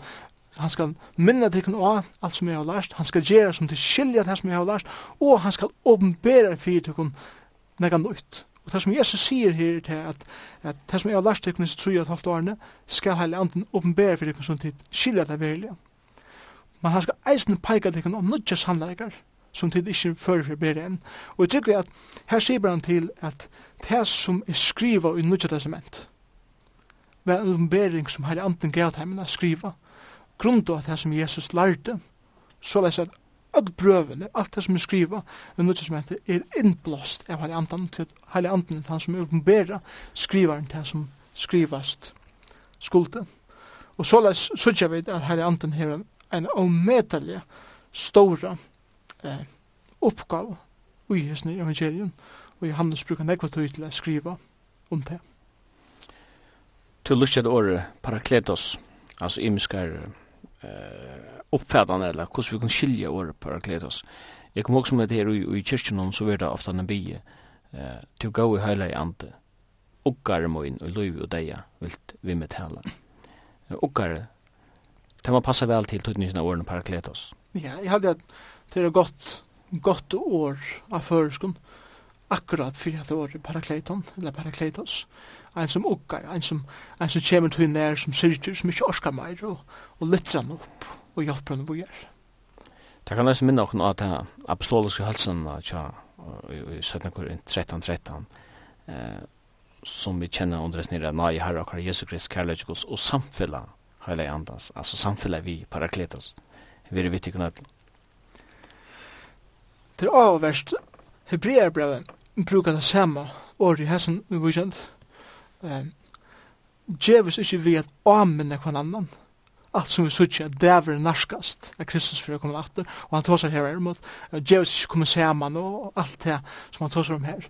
han skal minna tikkun og alt som jeg har lært, han skal gjera som til skilja det som jeg har lært, og han skal åpenbera fyrir tikkun nekka nøyt. Og det som Jesus sier her til at, at det som jeg har lært tikkun i 3,5 årene, skal heile anden åpenbera fyrir tikkun som til skilja det verilige. Men han skal eisen peika til om nødja sannleikar, som tid ikkje fyrir fyrir bedre enn. Og jeg tykker at her sier han til at det som er skriva i nødja testament, var en ombering som heilig anden gav til skriva, grunn av det som Jesus lærte, så leis at öll brøvene, alt det som er skriva i nødja testament er innblåst av heilig anden til heilig anden, han som er ombera skrivaren til som skrivast skulde. Og så leis sutja vi at heilig anden her en ometelig stora eh, oppgave i hesten i evangelien, og Johannes brukar nekva tøy til å skriva om det. Du lustet året parakletos, altså imiskar eh, oppfattande, eller hvordan vi kan skilja året parakletos. Jeg kom også med det her i, i kyrkjen så var det ofta en bie, eh, til å gå i høyla i ante, okkare moin og løyvi og deia vilt vi med tala. Okkare det må passa vel til tutningen av åren parakletos. Ja, jeg hadde at det er godt, godt år av føreskund, Akkurat fyrir at det var parakleton eller parakletos. En som ukkar, en som, en som kommer til nær, som syrker, som ikke orskar meir, og, og lytter han opp, og hjelper han vågjør. Det kan nesten minne okkur at det apostoliske helsen tja, i 17. 13, 13, eh, som vi kjenner under oss nere, nei, herre, akkurat Jesu Krist, kærlighet, og samfella hela andas. Alltså samfella vi parakletos vi är vittig kunnat Det är avvärst Hebreerbrevet brukar det samma ord i hessen nu vikant um, Djevus ikkje vi at amen hver annan. Allt som vi sutja det er narskast at Kristus fyrir kommer atter og han tåsar her imot Djevus ikkje kommer saman og allt det som han tåsar om her.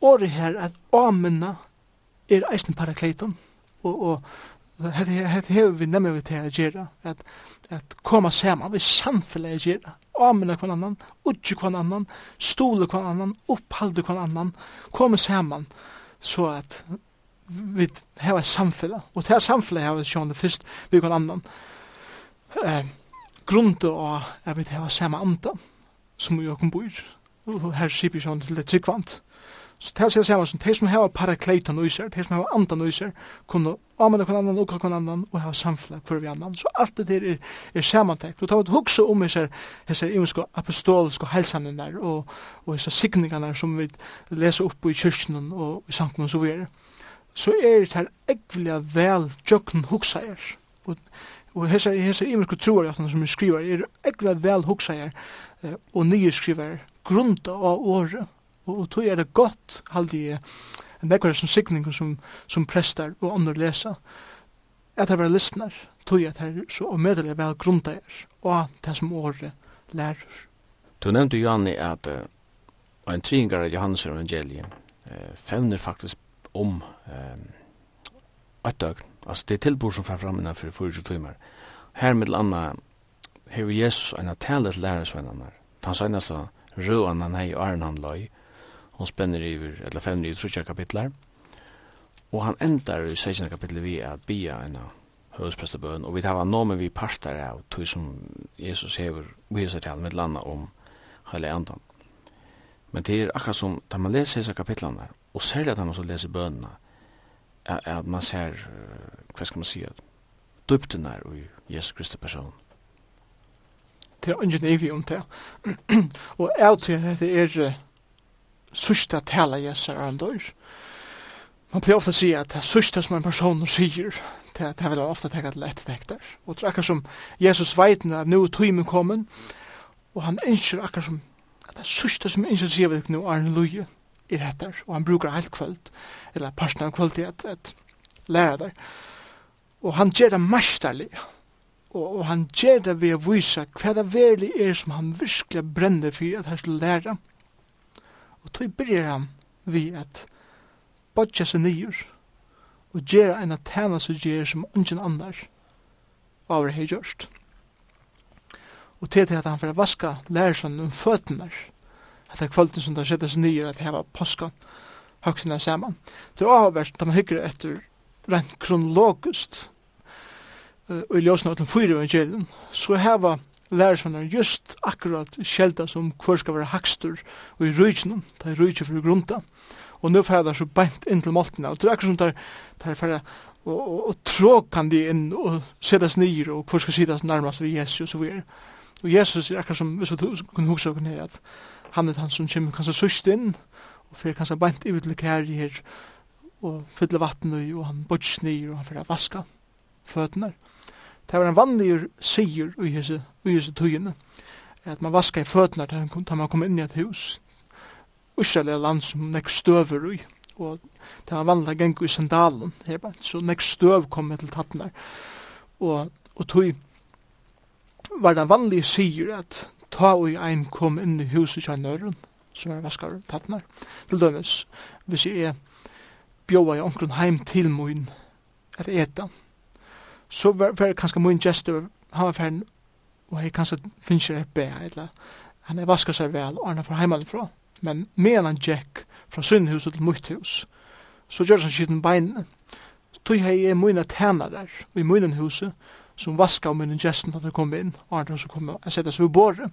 Året her at åminne er eisen parakleiton og, og Hette hever vi nemmer vi til å gjøre, at, at koma saman, vi samfellet å gjøre, amina kvann annan, utju kvann annan, stole kvann annan, upphalde kvann annan, koma saman, så at vi hever samfellet, og til samfellet hever vi sjående fyrst vi kvann annan, eh, grunde av at vi hever saman andan, som vi okkur bor, og her sier vi sjående til det tryggvant, Så det ser saman som de som har parakleitan i seg, de som har andan i seg, kunne anvende kvann annan, okra kvann annan, og ha samfunnet for vi annan. Så alt det der er, er samantekt. Og ta et hugsa om hessar, hessar imensko apostoliske helsanen der, og, og hessar signingarna som vi leser opp i kyrkjen og i sankunnen så videre. Så er det her ekvelia vel tjøkken hugsa er. Og, og hessar, hessar imensko troar som vi skriver, er ekvelia vel hugsa er, og nye skriver grunda av året Og, og tog er det godt, halde jeg, en nekvar som sikningar som, som prester og andre lesa, at det var listnar, tog at det er så omedelig vel grunda er, og det som året lærer. Du nevnte, Johanni, at uh, en tringar av Johannes evangeliet uh, fevner faktisk om uh, ett døgn. Altså det er tilbord som fer fram innanfor 24 timer. Her med landa hever Jesus en tale til lærersvennerne. Han sa nesten rød han hei og æren han løy, hon spenner iver, eller fevner i trutja kapitlar, og han endar i 16 kapitlet vi at bia enn høvdsprestabøen, og vi tar nomen vi parstar av tog som Jesus hever viser til med landa om heilig andan. Men det er akkurat som, da man leser disse kapitlene, og særlig at man så leser bønene, er at man ser, hva skal man si, døpten er i Jesus Kristi person. Det er ingen evig om det. og jeg tror at det er sørste tala Jesus er en dør. Man pleier ofte å si at det sørste som en person sier, det, det vil ofte tenke at lett tekter. Og det er akkurat som Jesus vet at nå er tøymen kommet, og han innskjer akkurat som at det sørste som innskjer sier vi nå er en løye i retter, og han bruker helt kvöld, eller parten av kvöld til at, at lære der. Og han gjør det mesterlig, og, og han gjør det ved å vise hva det verlig er som han virkelig brenner for at han skulle læra. Og Og tog byrjar han vi at bodja seg nyer og gjera en at tæna seg gjer som ungen andar av hei gjørst. Og til til at han fyrir vaska lærersvann om føtene at det er kvölden som det skjedde seg nyer at heva påska høgsina saman. Det er avverst da man hygger etter rent kronologist og i ljósna utan fyrir fyra evangelien så heva lærersvannar just akkurat sjelda som hver skal være hakstur og i rujtjennom, det er rujtjen for grunta. Og nå fer det så beint inn til måltina, og det er akkurat som det er fer og, og, og tråkan de inn og sedas nyr og hver skal sidas nærmast vi Jesus og så videre. Og Jesus er akkurat som, hvis vi kunne huksa okken her, at han er han som kommer kanskje sørst inn, og fer kanskje beint i vitlik her her, og fyller vatten og han bodger nyr og han fer vaska føtene her. Det var en vanlig sier i hese, i hese tøyene, at man vaska i føtene da man kom inn i et hus. Israel er land som nek støver i, og det var vanlig geng i sandalen, her, så nek støv kom med til tattene. Og, og tøy var det vanlig sier at ta og ein kom inn i huset kjannøren, som er vaskar tattnar. Til dømes, hvis jeg er bjóa i omkron heim til moin at eta, så var det kanskje min gestur, han var ferdig, og jeg kanskje finnes ikke be, eller han er vasket seg vel, og han er fra heimalifra. Men medan han gikk fra sunnhuset til mitt hus, så gjør han skitten beinene. Tog hei er mine tænare i mine huset, som vaska om mine gesten da de kom inn, og andre som kom og sette seg ved båret.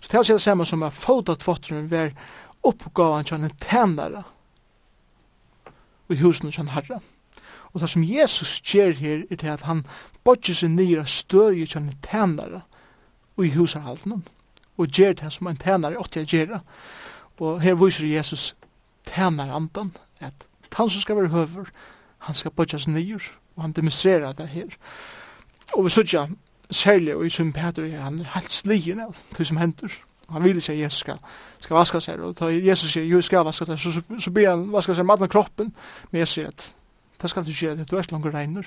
Så til å si det samme som er fotat fotteren ved oppgaven til en tænare i husen til en herre. Og det som Jesus gjør her er til at han bodger seg nye støy til en tænare og i husarhalden og gjør det som en tænare åtte jeg gjør og her viser Jesus tænare andan at han som skal være høver han skal bodger seg nye og han demonstrerer det her. Og vi sørger særlig og i som Peter er han er helt slien av det som hender han vil ikke at Jesus skal, skal vaska seg og da Jesus sier jo skal vaska seg så, så, så, blir han vaska seg med kroppen men jeg sier at Det skal du gjøre, du er ikke langer regner,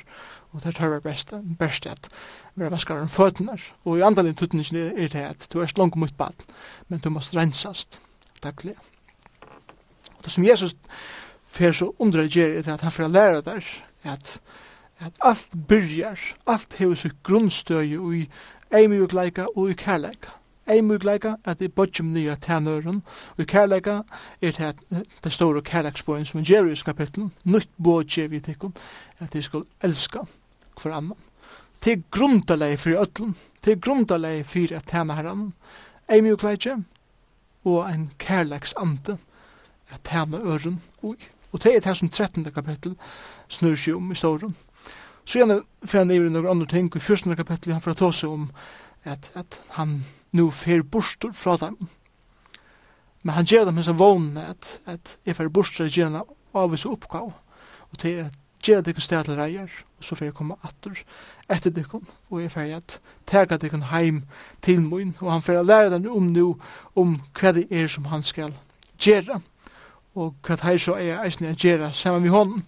og det tar det beste, best at vi er vaskere enn føttene, og i andre tuttningen er det at du er ikke langer mot bad, men du må rensast daglig. Og det som Jesus fer så undre gjer er at han får læra der at, at alt byrjar, alt hefur sitt grunnstøy i eimugleika og i kærleika ei mykleika at det er bodgjum nya tænøren, og kærleika er det, det store kærleiksboen som er i kapitlen, nytt bodgje vi tikkum, at de skal elska hver annan. Til grundalei fyrir öllum, til grundalei fyrir at tæna herran, ei mykleika og ein kærleiksante at tæna øren ui. Og det er det som 13. kapittel snur seg om i storen. Så gjerne fyrir han i noen andre ting, i 14. kapittel han fyrir at om at, at han nu fer bostur fra dem. Men han gjør dem hans vågn at, at jeg fer bostur gjør han av hans oppgav. Og til at gjør det sted til reier, og så fer jeg komme atter etter dikken, og jeg fer at tega dikken heim til min, og han fer å lære dem om nu, om hva det er som han skal gjøre, og hva det er så er eisne eisne gjøre sammen med hånden.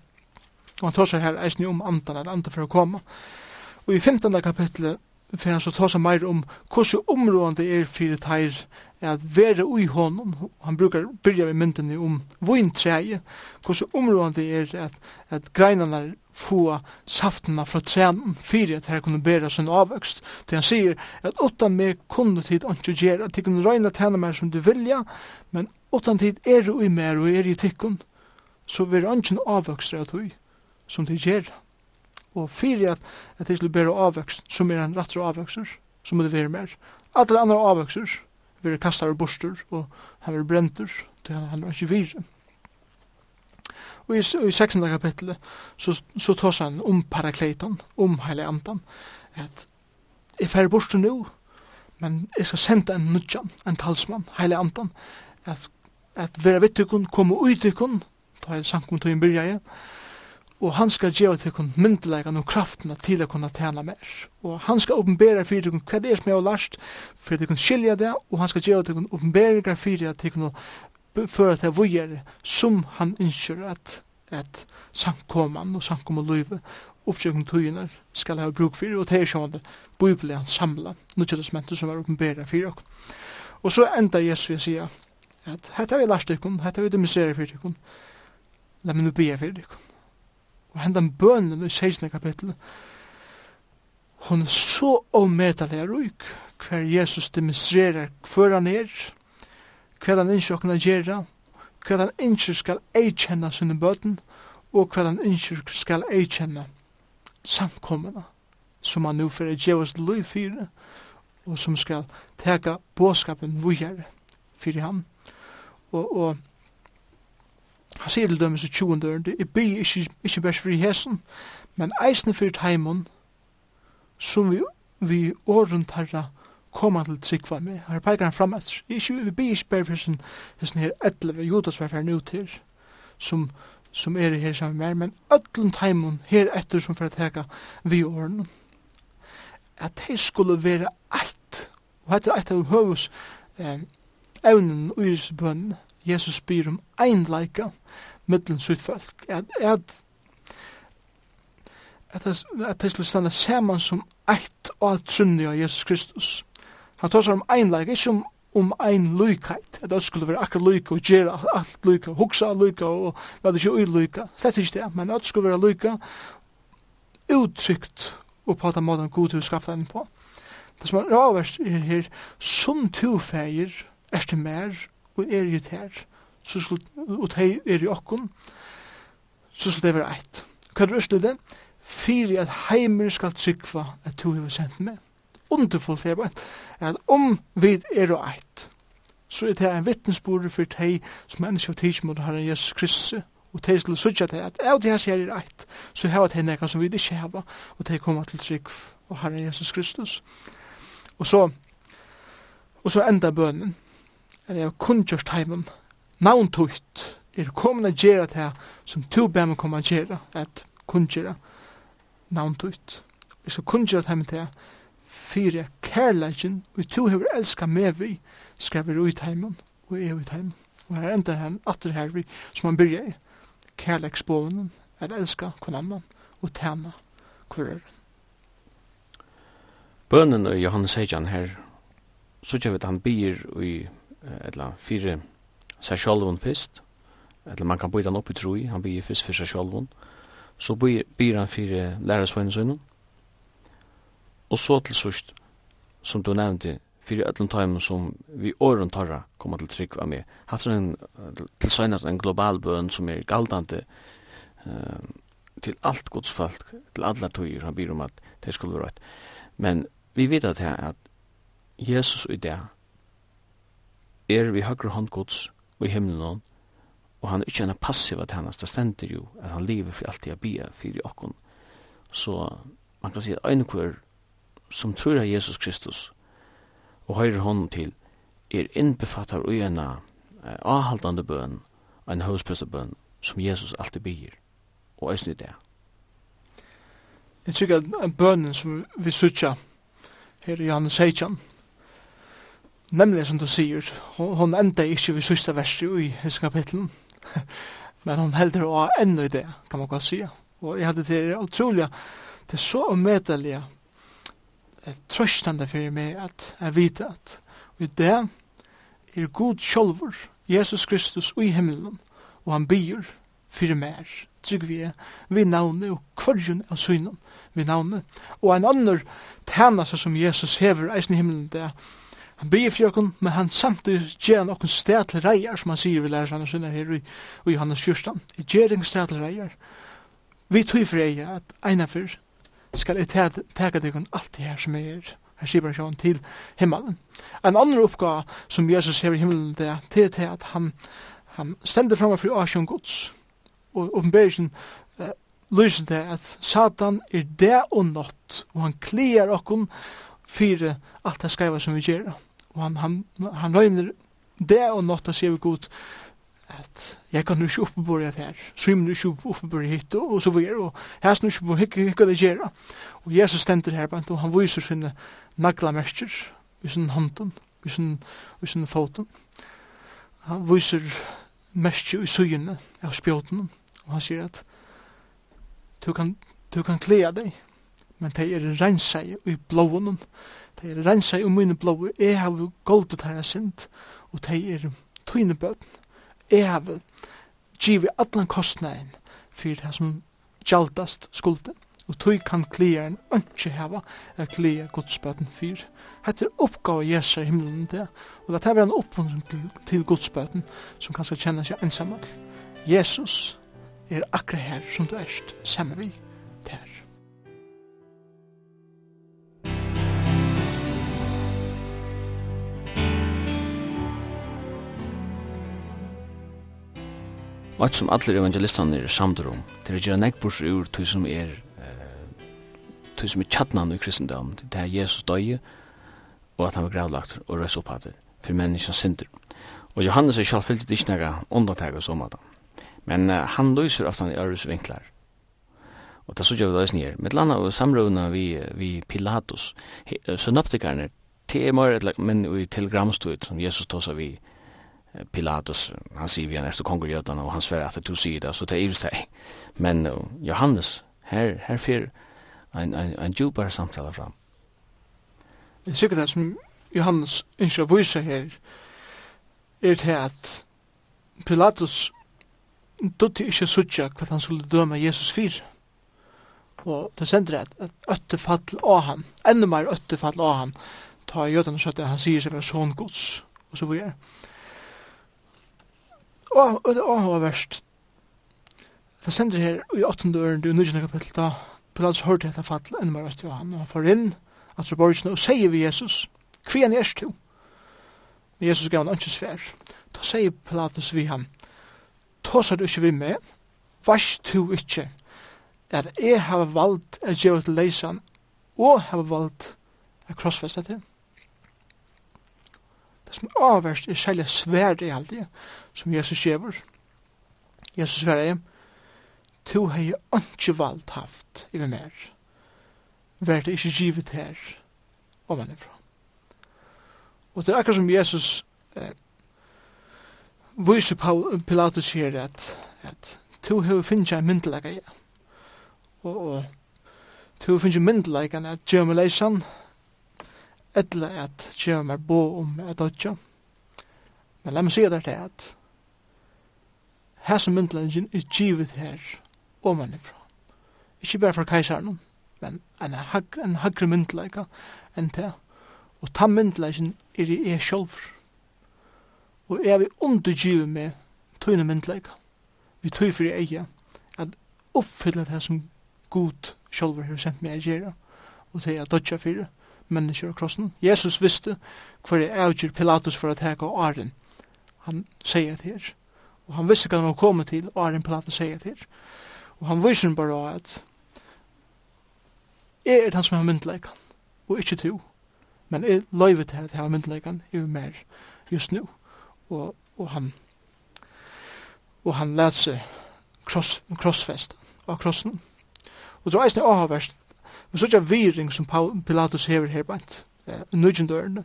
Og han tar seg her eisne om andan, at andan for å komme. Og i 15. kapitlet for han så ta seg meir om hvordan områdene er fyrir teir at være ui honom, han brukar byrja med myndene om vintreie, hvordan områdene er at, at greinene få saftene fra trænen fyrir at her kunne bæra sin avvøkst. Det han sier at utan meg kunne tid ikke gjøre, at de kunne røyne tjene meg som du vilja, men utan tid er du i mer og er i tikkun, så vil han ikke avvøkst av tog som de gjøre og fyrir at, at det skulle bæra avvøkst, som er en rattra avvøkster, som må det være mer. Alle andre avvøkster, vil kastar og borster, og han vil brenter, til han, han er ikke vire. Og i, i 16. kapitlet, så, så tås han om parakleiton, om heile andan, at jeg færre borster nu, men jeg skal senda en nudjan, en talsmann, heile andan, at, at vera vittukun, koma uitukun, ta er sankum tog en byrja og han skal gjeva til kun myndelagan og kraften til å kunne tjene mer. Og han skal åpenbæra fyrir til kun hva det er som er lagt, lært, for til kun skilja det, og han skal gjeva til kun åpenbæra fyrir til kun føra til vujer som han innskjør at, at samkoman og samkom og løyve oppsøkning tøyner skal ha bruk fyrir, og det er sjående han samla nødgjødesmentet som er åpenbæra fyrir okkur. Og så enda Jesus vil sige at hette vi lagt ikkun, hette vi demonstrerer fyrir ikkun, la meg nu be fyrir ikkun og hendan bønnen i 16. kapittel, hon er så avmetelig er ruk, hver Jesus demonstrerer hver han er, hver han ikke åkna gjerra, hver han ikke skal eikjenne sine bøten, og hver han ikke skal eikjenne samkommene, som han nu fyrir djevas løy fyrir, og som skal teka båskapen vujere fyrir han. Og, og Han sier til dem i 20. ørende, jeg blir ikke, ikke bare fri hesen, men eisne for teimen, som vi, vi åren tarra koma til tryggva med. Her peikar han fram etter. Ikke, vi blir ikke bare fri hesen, hesen her etleve, Judas var færre ut her, som, som er her sammen med, men ötlun teimen her etter som fyrir teka vi åren. At de skulle være eit, og etter eit av høvus, eh, evnen og yrelsbønnen, Jesus spyr om einleika mittlen sitt folk. At, at, at, at de skulle stande saman som eitt og trunni av Jesus Kristus. Han tar seg om einleika, ikkje om om ein lykheit, at det skulle være akkur lyka og gjerra alt lyka, hugsa lyka og la det ikke ui lyka, slett ikke det, men at det skulle være lyka uttrykt og på den måten god til å skapta den på. Det som er avverst er her, som to feir, er det mer, og er i tær, og tei er i okkun, så skulle det være eit. Hva er det det? Fyri at heimer skal tryggva at du hefur sendt meg. Underfullt er bare at om vi er og eit, så er det en vittnesbord for tei som mennesker og tids mot Herren Jesus Kristus, og tei skulle sutja det at av de her sier er eit, så heva tei nekka som vi ikke heva, og tei koma til trygg og Herren Jesus Kristus. Og så, og så enda bønnen, at jeg har kun gjort heimen navntugt er komin at gjera det som to ber meg koma at gjera at kun gjerra navntugt jeg skal kun gjerra heimen til fyrir jeg kærleikin og to hever elska med vi skrever ut heimen og er ut heimen og her enda han atter her vi som han byrja i kærleiksbålen at elska kun annan og tæna kvar Bønnen og Johannes Heijan her, så kjøver han byr i eller fire seg sjálvun fyrst, eller man kan byta han opp i troi, han byr fyrst for seg sjálvun, så byr han fire lærersveinen sønnen, og så til sust, som du nevnte, fyrir öllum tæmum som vi åren tarra koma til trygg var med. Hatt en til seinast en global bøn som er galdandi uh, til alt godsfalk, til allar tøyir, han byr om at det skulle være. Men vi vet at, at Jesus i det er vi høyre håndgods og i himmelen, og han er ikke en passiv at han det stender jo, at han lever for alltid jeg bia for okkon. Så man kan si at en kvar som tror av Jesus Kristus og høyre hånd til, er innbefattar og en avhaldande bøn, en høysprøstebøn, som Jesus alltid bier, og eisen i det. Jeg tykker at bønnen som vi sutja her i Johannes Heitjan, Nemlig som du sier, hon enda ikkje vi sista verset i hese kapitlen, men hon heldur å ha enda i det, kan man godt sige. Og jeg hadde til utrolig, det er så omedelig, trøstande for meg at jeg vet at i det er god sjolver, Jesus Kristus i himmelen, og han byr for mer, trygg vi er, vi navnet og kvarjun av synen vi navnet. Og en annen tæna som Jesus hever eisen i himmelen det er, Han byr fyrir okkur, men han samtidig gjer han okkur sted til reier, som han sier vi lærer sann og her i, i Johannes 14. I en sted til reier. Vi tog for eia at eina fyr skal jeg teka deg alt det her som er her. Sier bare sjån til himmelen. En annen oppgave som Jesus hever i himmelen det er til at han, han stender framme for Asjon Guds. Og oppenberingen uh, lyser det at Satan er det og nått, og han klier okkur fyrir alt det skreiva som vi gjør. Og han, han, han røyner det og nått og sier vi god at jeg kan nu ikke oppebore det her, svim nu ikke oppebore hit og og så videre, og jeg nu ikke oppebore hikka det gjerra. Og Jesus stender her, og han viser sine naglamerker i sin hånden, i sin, i sin foten. Han viser merker i suyene av spjåten, og han sier at du kan, du kan klea deg, men de er rensei i blåen. de er rensei i mine blå. jeg har goldet her sint, og de er tøyne bøten, jeg har givet allan kostnaden for det som gjaldast skulden, og tøy kan klieren ønske heva at klia godsbøten for. Hette er oppgave Jesu i himmelen det, og det er en oppmuntring til, til godsbøten som kanskje kjenne seg ensamall. Jesus er akkurat her som du erst sammen vi. og et som alle evangelistene er samtidig om, til å gjøre nekbors ur til som er til som er tjattnan i kristendom, til det er Jesus døye, og at han var gravlagt og røys opp hatt for menneskene synder. Og Johannes er selv fyllt ikke noe undertag og sånn Men uh, han løser ofte i Øres vinklar. Og det sørger vi løsning her. Med landa og samrøvna vi, vi Pilatus, synoptikerne, til er mer men i telegramstøyt som Jesus tås av vi, Pilatus, han sier vi han er konger i og han sver at du sier det, så det er just det. Men uh, Johannes, her, her fyr en, en, en djupare samtale fram. Det er sikkert det som Johannes ønsker å vise her, er til at Pilatus dutti ikkje suttja hva han skulle døme Jesus fyr. Og det sender at, at øtte fall av han, enda mer øtte fall av han, ta i jødene og at han sier seg være sånn gods, og så videre. Er. Og det er verst. Det sender her i åttende øren, du er nødvendig kapittel, da Pilatus hørte etter fall enn mer til han, og han får inn at fra borgsene, og sier vi Jesus, hva er han er til? Men Jesus gav han ikke svær. Da sier Pilatus vi han, tåsar du ikke vi med, vars du ikke, at jeg har valgt å gjøre til leisan, og har valgt å krossfeste til det som er avverst er særlig svært i alt det, som Jesus skjever. Jesus svært er, to jeg ikke valgt haft i den mer. Vær det ikke givet her, om han er fra. Og det er akkurat som Jesus eh, viser Pilatus her at, at to hei finnes jeg myndelega, ja. Og, og to hei finnes jeg myndelega, at Jeremy Leysan, etla at kjeva meg bo om et dødja. Men la meg sige der til at her som myndelagen er givet her og man ifra. Ikke bare for kajsaren, men en, hag, en hagre myndelaga enn det. Og ta myndelagen er i jeg sjolver. Og er vi undergivet med tøyne myndelaga. Vi tøy for jeg eia at oppfylla det som god sjolver har sendt meg a gjerra og til jeg dodja fyrir mennesker av krossen. Jesus visste hver er Pilatus for å teka åren. Han sier det her. Og han visste hva han kom til, åren Pilatus sier det her. Og han viser bare at jeg er han som har myndleikan, og ikke to. Men jeg løyver til at jeg har myndleikan, jeg mer just nu. Og, og han og han lät sig kross, krossfest av krossen. Og så er det avhverst Men så er det viring som Pilatus hever her bant, eh, nødgjendørene.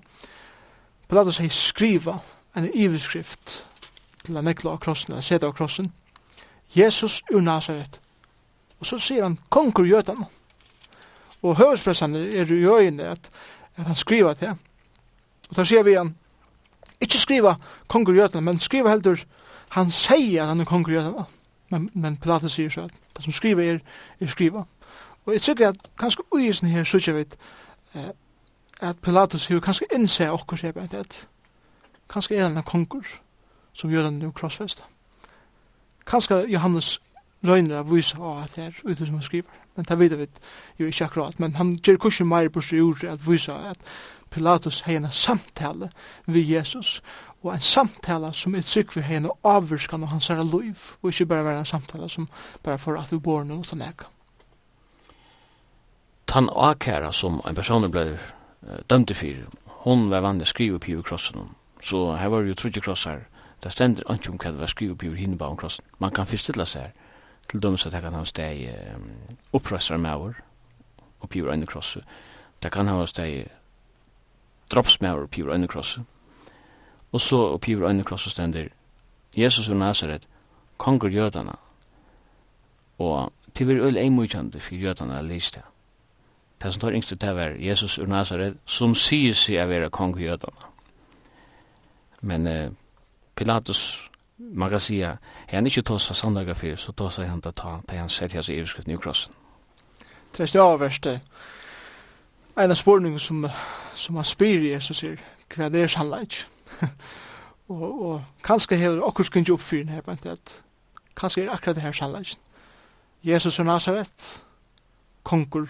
Pilatus hei skriva en iveskrift til han nekla av krossen, eller seta av krossen, Jesus ur Nazaret. Og så sier han, konkur jøtan. Og høvespressan er i øyne at, at han skriva til. Og da sier vi han, ikkje skriva konkur jøtan, men skriva heldur, han sier at han er konkur jøtan. Men, men Pilatus sier så at det som skriva er, er skriva. Og jeg tykker at kanskje uisen her sykje vi eh, at Pilatus har kanskje innse okkur seg at, at kanskje er han en konkur som gjør han nu krossfesta. Kanskje Johannes røyner av vise av at her ute som han skriver. Men det vet vi jo ikke akkurat. Men han gjør kursen meir på seg ord at vise at Pilatus har en samtale vi Jesus og en samtale som er trygg vi har en avvurskan og hans herre liv og ikke bare være en samtale som bare får at vi bor noe til eka tann akæra som en person ble uh, dømt fyrir, hon var vanlig skrive på krossen. Så her var jo trudje krossar, det stender ikke om hva det var skrive på om krossen. Man kan fyrstilla seg her, til dømes at her kan ha steg um, opprøstere maur, og på øyne krosset. Det kan ha steg droppsmaur på øyne krosset. Og så på øyne krosset stender Jesus og Nazaret, konger jødana, og til vi er øyne eimujkjande for jødana lyst det Det som tar yngste til var Jesus ur Nazaret, som sier seg å være kong i jødene. Men eh, Pilatus, man kan si at han ikke tåsa sandaga fyr, så tåsa han til å ta, til han sett hans iverskriften i krossen. Det er det det. En av spårning som, som han spyr Jesus er, hva det er sannleik. og, og kanskje hever akkur skunnig oppfyrin her, men det kanskje er akkurat det her sannleik. Jesus ur Nazaret, konkur,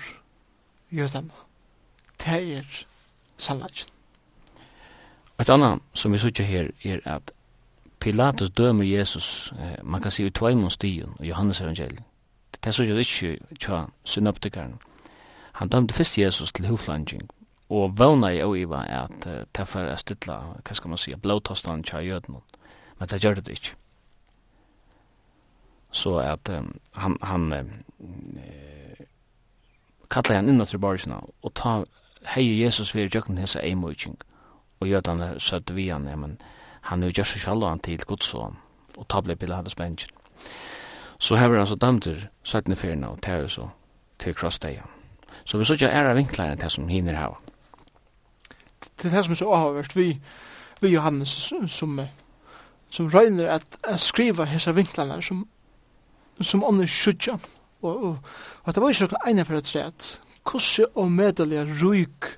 jødene. Det er sannleggen. Et annet som vi sier her er at Pilatus dømer Jesus, eh, man kan si i tveimun stien, i Johannes evangeliet. Det sier jo ikke tja synoptikeren. Han dømte først Jesus til hovflanging, og vana i oiva er at uh, det er stilla, hva skal man si, blåtostan tja jødene, men det gjør det ikke. Så at um, han, han uh, kalla han innan til borgsna, og ta hei Jesus vir jøkken hesa eimøyking, og jødane søtte vi han, men han er jo gjørs sjalv han til godsson, og ta blei bila hadde spengen. Så hever han så dømter søttene fyrna og tæver så til krossdeia. Så vi søtja æra vinklar enn det som hinner hava. Det er det som er så avhørt, vi, vi Johannes som, som, som røyner at, at skriva hesa vinklarna som, som ånden sjutja, og, og, og det var ikke noe ene for et tret. Hvordan og medelig røyk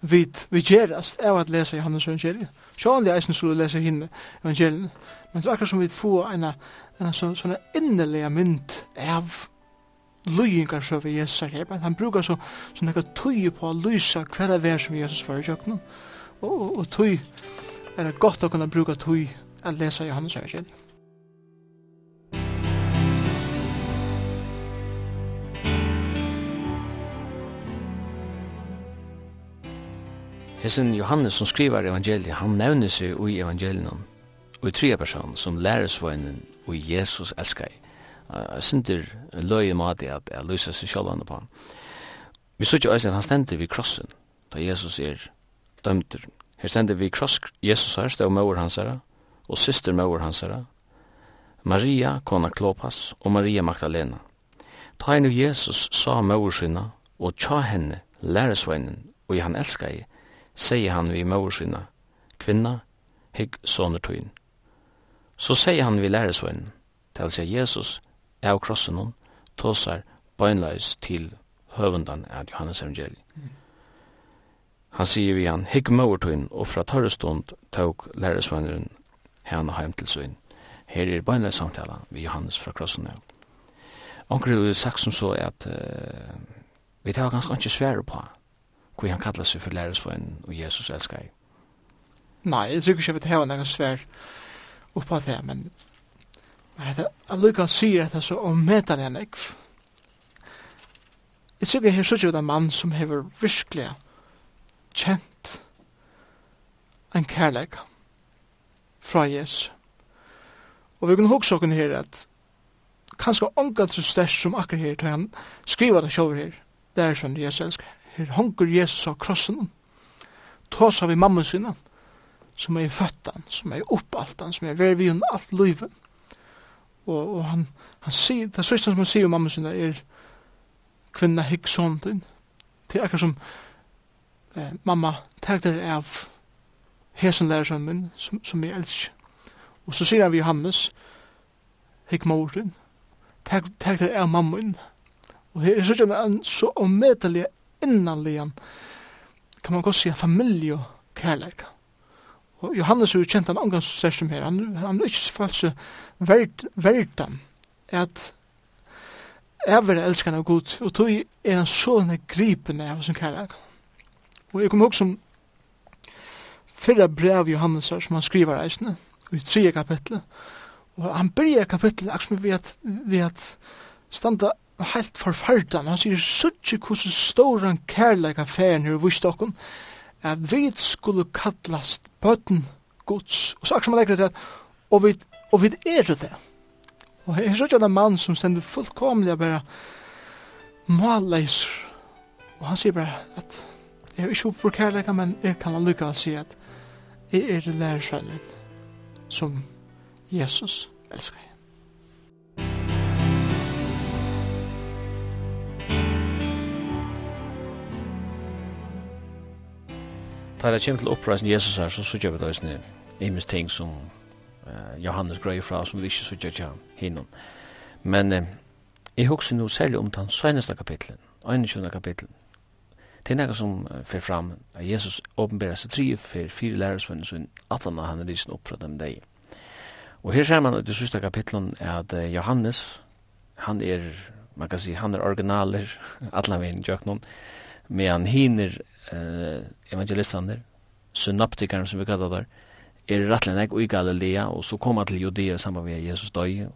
vid, vid gjerast av at lesa Johannes evangeliet. Sjånlig eisen skulle lesa henne evangeliet. Men det er akkurat som vi får en, en så, sånn innerlig mynd av lujingar så vi Jesus her, han brukar så, så nekka tøy på å lysa hver det vær som Jesus var i kjøkkenen. Og, og, og tøy er det godt å kunne bruka tøy å lesa Johannes evangeliet. Hesen Johannes som skriver evangeliet, han nevner seg i evangeliet og i tre person som læresveinen og Jesus elskar. Jeg synes det er løy i at jeg løser seg selv på han. Vi sier ikke øyne, han stender vid krossen, da Jesus er dømter. Her stender vi kross, Jesus her, stod møver hans her, og syster møver hans her, Maria, kona Klopas, og Maria Magdalena. Ta henne Jesus sa med sinna, og tja henne, læresveinen, og han elskar i, sier han vi maursina, kvinna, hygg sonertøyen. Så sier han vi læresøyen, til sier Jesus, er av krossen hon, tåsar bøgnløys til høvendan av Johannes evangeliet. Han sier vi han, hygg mauertøyen, og fra tørrestund tåg læresøynen henne heim til søyn. Her er bøgnløys samtala vi Johannes fra krossen av. Anker har sagt som så at uh, vi tar ganske ikke svære på hvor han kallar seg for læresvenn og Jesus elskar jeg. Nei, jeg tror ikke jeg vil heva noen svær oppa det, men at Lukan sier at det er så ommetan jeg nekv. Jeg tror ikke jeg så ikke en mann som hever virkelig kjent en kærleik fra Jesus. Og vi kan hugsa okken her at kanskje ongan til størst som akkur her, til han skriver det sjåver her, det er sånn Jesus elskar her hongur Jesus av krossen, tåsa vi mamma sinna, som er føttan, som er oppaltan, som er veri vi hun alt løyven. Og, og han, han sier, det sørste som han sier om mamma sinna er kvinna hikk sånn din. Det er akkur som eh, mamma tegter av hesen lærersønnen min, som, som jeg elsker. Og så sier han vi Johannes, hygg moren, tegter av mamma min. Og her er sørste han så omedelig innanligan, kan man godt säga familie og kärlek. Og Johannes er jo kjent han omgangs som her, han, han er ikke falsk verd, verdan, at jeg vil elske han av god, og tog er han sånne gripende av sin kærleik. Og jeg kommer også om fyrre brev Johannes her, som han skriver reisende, i tre kapitlet, og han byrjar kapitlet akkurat vi at, vi at standa helt forferdan, han sier suttje hvordan storan kærleika færen her i vustokken, at vi skulle kallast bøtten gods, og så akkur man legger til at, og vi, og vi er det. Og jeg er suttje en mann som stender fullkomlig og bare maleiser, og han sier bare at, jeg er ikke opp for kærleika, men jeg kan allukka si at, jeg er lærersvennen som Jesus elskar. tar det kjem til oppreisen Jesus her, så sykja vi da isne imes ting som uh, Johannes grei fra, som vi ikke sykja tja hinnom. Men uh, jeg husker nu særlig om den søgneste kapitlen, 21. kapitlen. Det er nekka som uh, fer fram, at Jesus åpenbæra seg tri for fire lærersvenner, som atan han er lysen opp fra dem deg. Og her ser man i det sista kapitlen at uh, Johannes, han er, man kan si, han er originaler, atlan vi inn jøknon, men han hiner uh, evangelistene, synoptikerne som vi kallar der, er rettelig nek i Galilea, og så koma til Judea sammen med Jesus døy.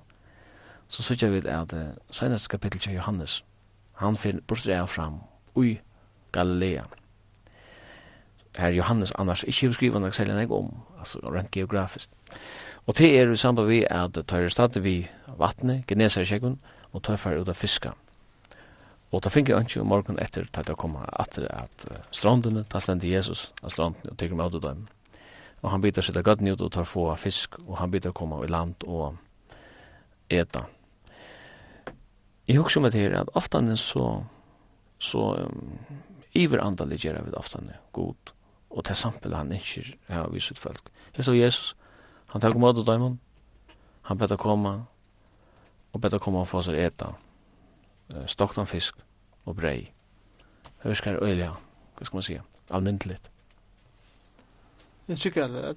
Så sykja vi at uh, senest kapittel til Johannes, han fyrir bortsreia fram ui Galilea. Her Johannes annars ikkje beskriva noe særlig nek om, altså rent geografisk. Og det er i samband vi at er stadig vi vatne, geneser i og tøyfer ut av fiska. Og da ta finke ønske morgen etter til det kommer etter at uh, strandene, ta stendte Jesus av strandene og teker med av dem. Og han byter seg til gøtten ut og tar få fisk, og han biter komme i land og eta. Jeg husker med det her at er så, så um, iver iverandalig gjør vi er god, og til samtidig han ikke har vist ut folk. Jeg så Jesus, han tar med av dem, han beder komme, og beder komme og få seg eta. Og stoktan fisk og brei. Det virkar øyla, hva skal man sige, almindelig. Jeg tykker at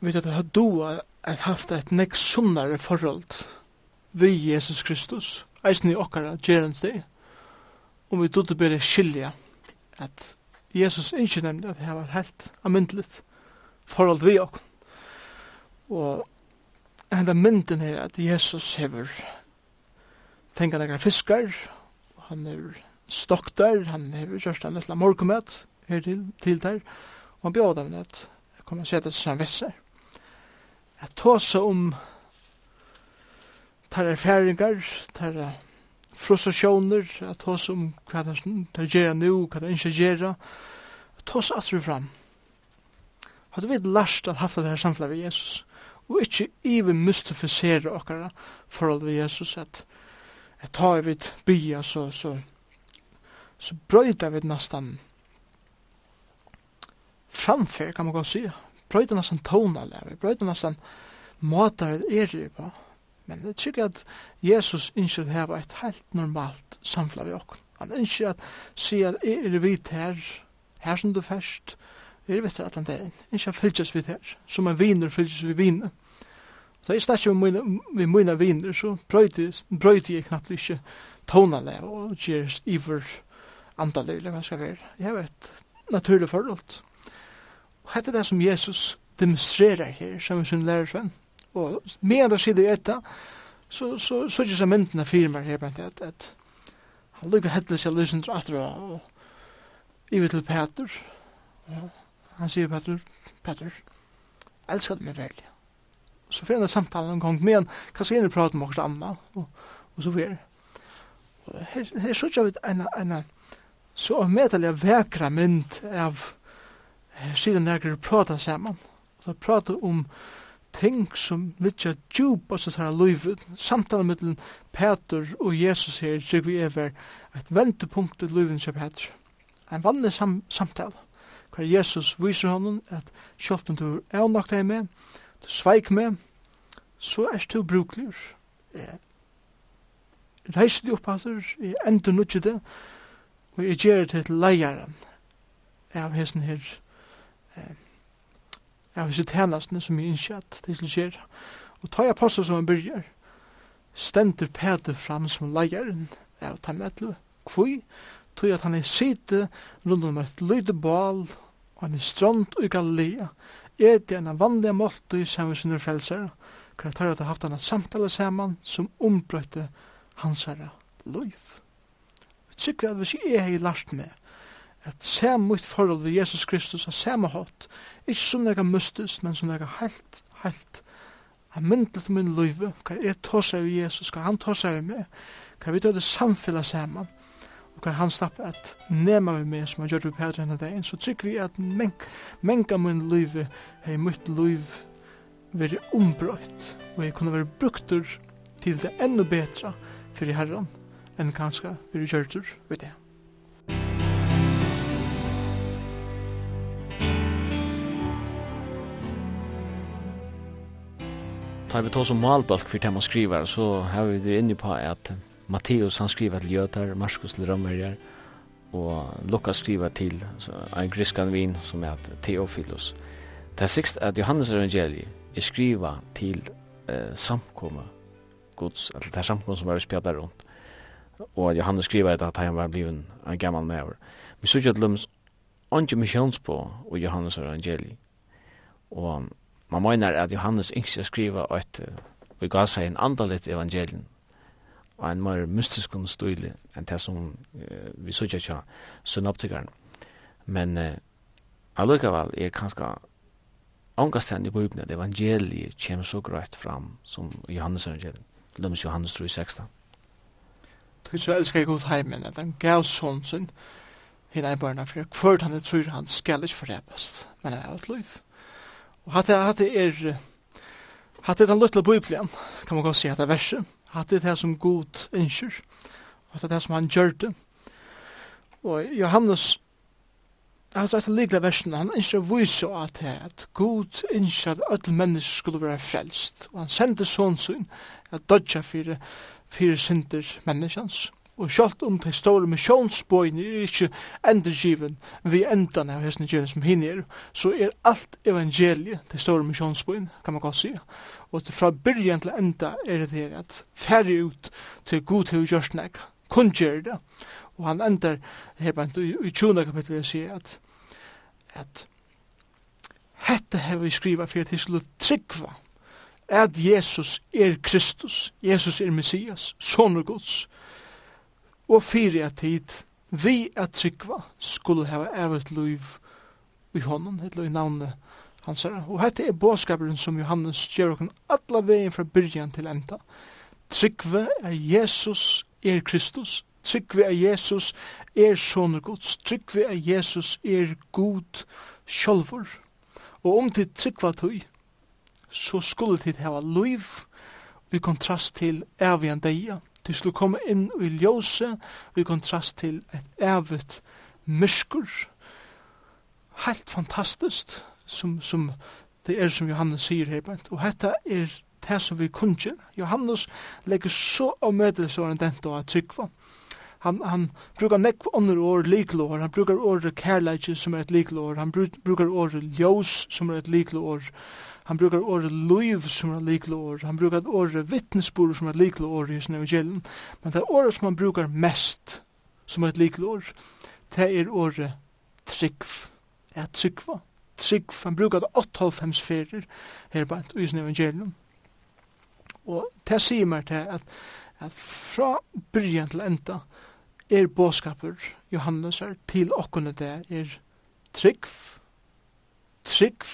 vi at ha doa at haft et nek sunnare forhold vi Jesus Kristus, eisen i okkara gjerens det, og vi dodo bare skilja at Jesus ikke nemlig at det var helt almindelig forhold vi okkara. Og enda mynden her at Jesus hever fengar nekar fiskar, han er stoktar, han er kjørst en lilla morgumet her til, til der, og han bjóða henne at jeg kommer til å se det som Jeg tåsa om tar erfaringar, tar frustrasjoner, jeg tåsa om hva det er gjerra nu, hva det er ikke gjerra, jeg tåsa vi fram. Hadde vi lært at haft det her samfunnet ved Jesus, og ikke even mystifisere okkara forhold ved Jesus, at jeg tar i vid bya så, så, så brøyda vi nesten framför kan man godt gå se. Brøyda nästan tonalär, brøyda nästan matar er på. Men jeg tykker at Jesus inser det här var ett helt normalt samfunn av också. Han inser att se att er vidt her, her som du färst, er vit här at han det är. Inser att fyllas vid här, som en viner fyllas vidt viner. Så jeg stakk med mine viner, så brøyde jeg knappt ikke tonale og gjør iver andalig, eller hva skal være. Jeg vet, naturlig forhold. Og dette er det som Jesus demonstrerer her, som sin lærersvenn. Og med det sier etter, så så så just så myndene fyrir meg her, at, at, at han lukker headless seg løsen til atra, og i til Peter, han sier Peter, Peter, elsker du meg veldig så får jag samtalen en gång med en kasinner prata om också annat og, og så vidare. Och Her, här så jag vet en, en så medelig vekra mynd av sidan där prata samman. Så prata om ting som litja djup og så tar livet, samtalen mellom Peter og Jesus her, så vi över et ventepunkt i livet til Peter. En vanlig sam samtale. Hver Jesus viser honom at kjolten du er nok deg med, du sveik meg, så er du bruklig. Jeg reiser deg opp, altså, jeg ender nødvendig det, og jeg gjør det til leieren av hesten her, av hese tjenestene som jeg innskjer at det skulle skjer. Og tar jeg passet som han byrger, stender Peter fram som leieren av Tametle, kvui, tog at han er sitte rundt om et lydebal, og han er strand i Galilea, ete en vanlig målt i samme sinne frelser, kan ta at ha haft en samtale saman som ombrøyte hans herre loiv. Jeg tykker at hvis jeg har lært meg at sam mitt forhold ved Jesus Kristus er samme hatt, ikke som jeg mystisk, men som jeg helt, helt av myndelig til min liv, hva jeg tar seg ved Jesus, hva han tar seg ved meg, hva vi tar det samfunnet sammen, og kan han slapp at nema vi meg som han gjør vi Petra henne dagen, så trygg vi at menk, menka min liv, hei mitt liv, veri ombrøyt, og jeg kunne være bruktur til det enda betra fyrir herran, enn kanska veri gjørtur vi det. Tar vi tås om malbalk fyrir tema skrivar, så har vi det inne på at Matteus han skriver til Jötar, Markus til Romerjar, og Lukas skriver til en griskan vin som er Theophilus. Det er sikst at Johannes evangeliet er skriva til eh, samkommet gods, eller det er samkommet som var spjadda rundt. Og Johannes skriver at han var bliven en gammal maver. Vi sykje at lums onge missions på og Johannes evangeliet. Og man mener at Johannes ikke skriva at vi gav seg en andalit evangelien og en mer mystisk og støylig enn det som uh, vi så ikke synoptikeren. Men uh, allikevel er kanskje ångastend i Bibelen at evangeliet kommer så greit fram som Johannes evangeliet, til dem Johannes 3, 16. Tog så elsker jeg god heimen, at han gav sånn sin, hina i barna, for hvert han tror han skal ikke forrepast, men han er et liv. Og hatt det er, hatt det er den lytte bøyblien, kan man godt si at det er verset, hatt det er det som god innskyr, at det er det som han gjør det. Og Johannes, altså etter likle versen, han innskyr å vise at det er at god innskyr at alle mennesker skulle være frelst, og han sendte sånn sin, at dodja fire, fire synder menneskjans. Og sjalt om de store misjonsbøyene er ikke endergiven vi endan av hesten som hinner, så er alt evangeliet de store misjonsbøyene, kan man godt sige og fra byrjan til enda er det her at færre ut til god til gjørst kun gjør det. Og han ender her bant i, 20 kapittel og sier at, at hette har vi skriva for at vi skulle tryggva at Jesus er Kristus, Jesus er Messias, sonur Guds, og fyrir at tid vi at tryggva skulle hava evet liv i honom, et i navnet hansara. Og hette er båskaperen som Johannes gjør okken alla vegin fra byrjan til enda. Tryggve er Jesus er Kristus. Tryggve er Jesus er sonur gods. Tryggve er Jesus er god sjolvor. Og om til tryggva tøy, så skulle tid hava liv i kontrast til evian deia. Du skulle komme inn i ljose i kontrast til et evigt myrskur. Helt fantastiskt som, som det er som Johannes sier her, og dette er det som vi kunnskjer. Johannes legger så avmøtelig så enn denne av tryggva. Han, han brukar nekk under år liklår, han brukar året kærleikje som er et liklår, han brukar året ljós som er et liklår, han brukar året luiv som er et liklår, han brukar året vittnesbord som er et liklår i sin evangelium, men det er året som han brukar mest som er et liklår, det er året tryggv, er tryggva trygg, han brukar det 8,5 ferir her på i sin evangelium. Og det sier meg til at, at fra byrjan til enda er båskaper Johannes er til okkone det er trygg, trygg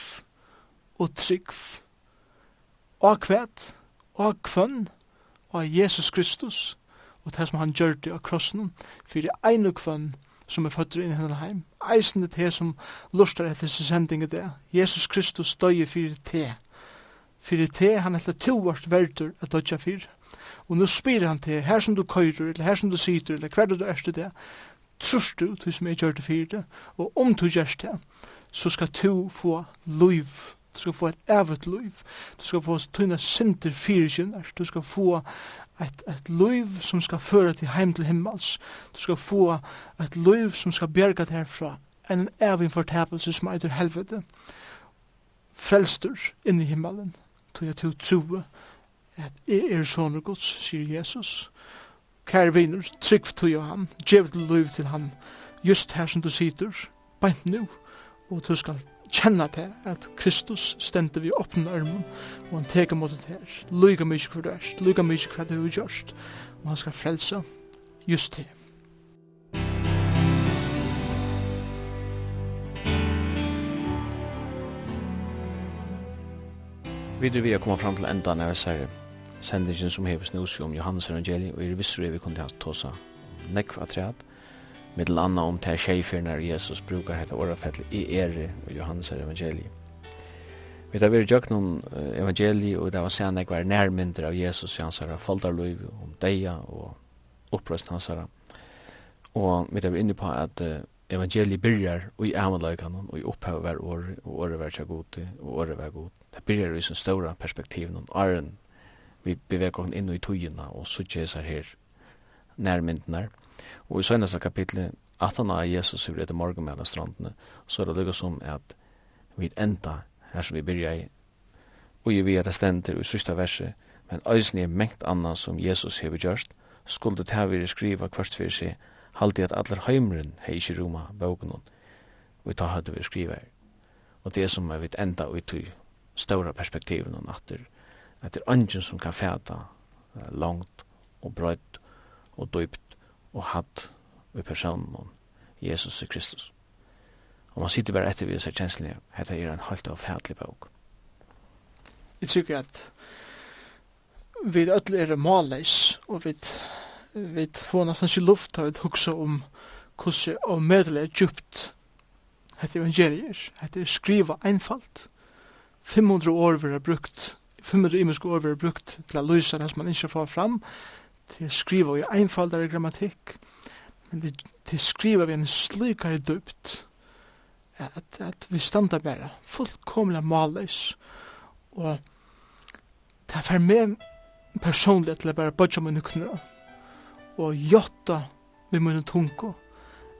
og trygg og kvæt og kvønn og Jesus Kristus og det som han gjør det av krossen for det ene kvønn som er født inn i henne heim. Eisende te som lustar etter sin sending det. Jesus Kristus døye fyrir te. Fyrir te, han heter tovart verdur at dødja fyrir. Og nu spyr han te, her som du køyrer, eller her som du sitter, eller hver du erst det, trus du, til som jeg gjør det fyrir det, og om du gjør det, så skal du få liv, du skal få et evet liv, du skal få tøyna sinter fyrir kjennar, du skal få et, et liv som skal føre til heim til himmels. Du skal få et liv som skal bjerga dig herfra en evig fortapelse som heter helvete. Frelstur inn i himmelen. Tog jeg til å tro at jeg er sånne gods, sier Jesus. Kære viner, trygg tog jeg han, djev til liv til han, just her som du sitter, beint nu, og du skal kjenna til at Kristus stendte vi åpne armen, og han teker mot det her. Lyga mykje hva du er, lyga mykje hva du er gjørst, og han skal frelse just til. Videre vi er kommet fram til enda når jeg ser sendingen som heves nå om Johannes evangeliet, og i det visste vi kunne ha tåsa nekv atreat, med anna om til skjeifirnar Jesus brukar hetta orafettel i ere og Johannes evangeliet. Vi tar vi jøk noen evangeliet, og det var sen jeg var av Jesus i hans herra faldarløyv, om deia og opprøst hans herra. Og vi tar vi inne på at evangeliet byrjar og i amaløykene, og i opphav var år, og året var tja god, og året var god. Det byrjar i sin stora perspektiv, noen æren, vi beveger oss inn i tøyene, og suttje seg her nærmyndene Og i seneste kapitlet, at han av Jesus sier etter alle strandene, så er det lukket som at vi enda her som vi byrja i, og i vi er det stender i sørste verset, men øysen er mengt anna som Jesus hever gjørst, skulle det her vi skriva kvart fyrir seg, halde at allar heimren hei ikke roma bogen og vi tar hadde vi skriva her. Og det er som er vi enda ut i ståra perspektiven hon at det er ungen som kan fæta langt og brøyt og døypt og hatt i personen om Jesus og Kristus. Og man sitter bare etter vi ser kjenslene, dette er en halvt og færdelig bøk. Jeg tror at vi alle er malleis, og vi, vi får nesten ikke luft av et hukse om hvordan og medelig er djupt hette evangelier, hette skriva einfalt. 500 år vi har brukt, 500 imenske år vi har brukt til å løse det som man ikke får fram, til skriva i einfaldare grammatikk, men til, til skriva vi en slikare dypt, at, at vi standa bare fullkomla maløys, og det er for meg personlig til å bare bodja mine knø, og jotta vi mine tunko,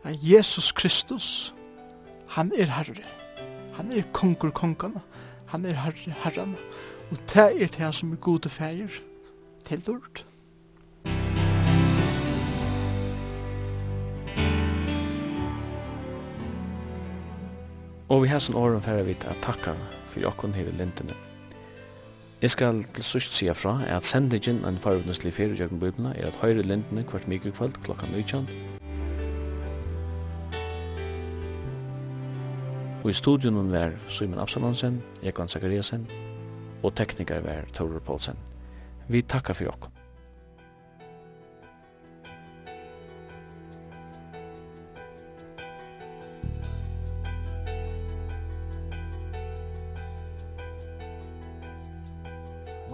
at Jesus Kristus, han er herre, han er kongur kongana, han er herre herrana, og det er det som er gode feir til dård. Og vi har sånn åren færre vidt at takka for jokken her i lintene. Jeg skal til sørst sida fra er at sendingen en farvnuslig fyrir jøkken bøybna er at høyre lintene kvart kveld klokka 19. Og i studionen var Simon Absalonsen, Ekvan Zakariasen og teknikar var Taurer Poulsen. Vi takkar for jokken.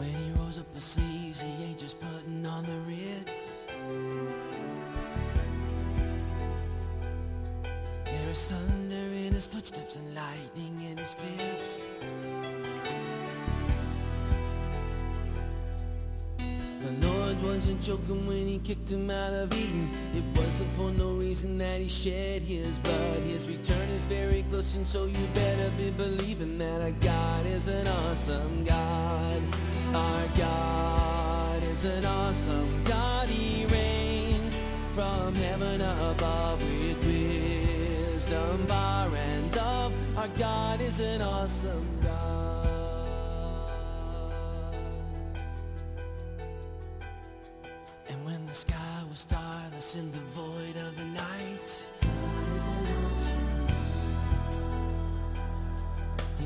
When he rolls up his sleeves He ain't just putting on the Ritz. There is thunder in his footsteps And lightning in his fist. The Lord wasn't joking when he kicked him out of Eden. It wasn't for no reason that he shed his blood His return is very close and so you better be believing That our God is an awesome God. Our God is an awesome God. He reigns from heaven above With wisdom, power and love. Our God is an awesome God. And when the sky was starless in the void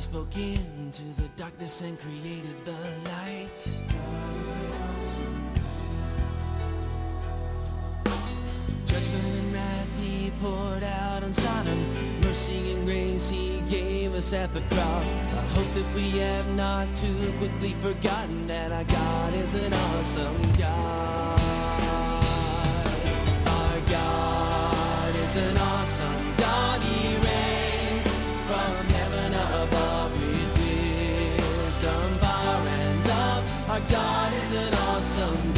spoke into the darkness and created the light. God is awesome Judgment and wrath he poured out on Sodom. Mercy and grace he gave us at the cross. I hope that we have not too quickly forgotten That our God is an awesome God. Our God is an awesome Our God is an awesome?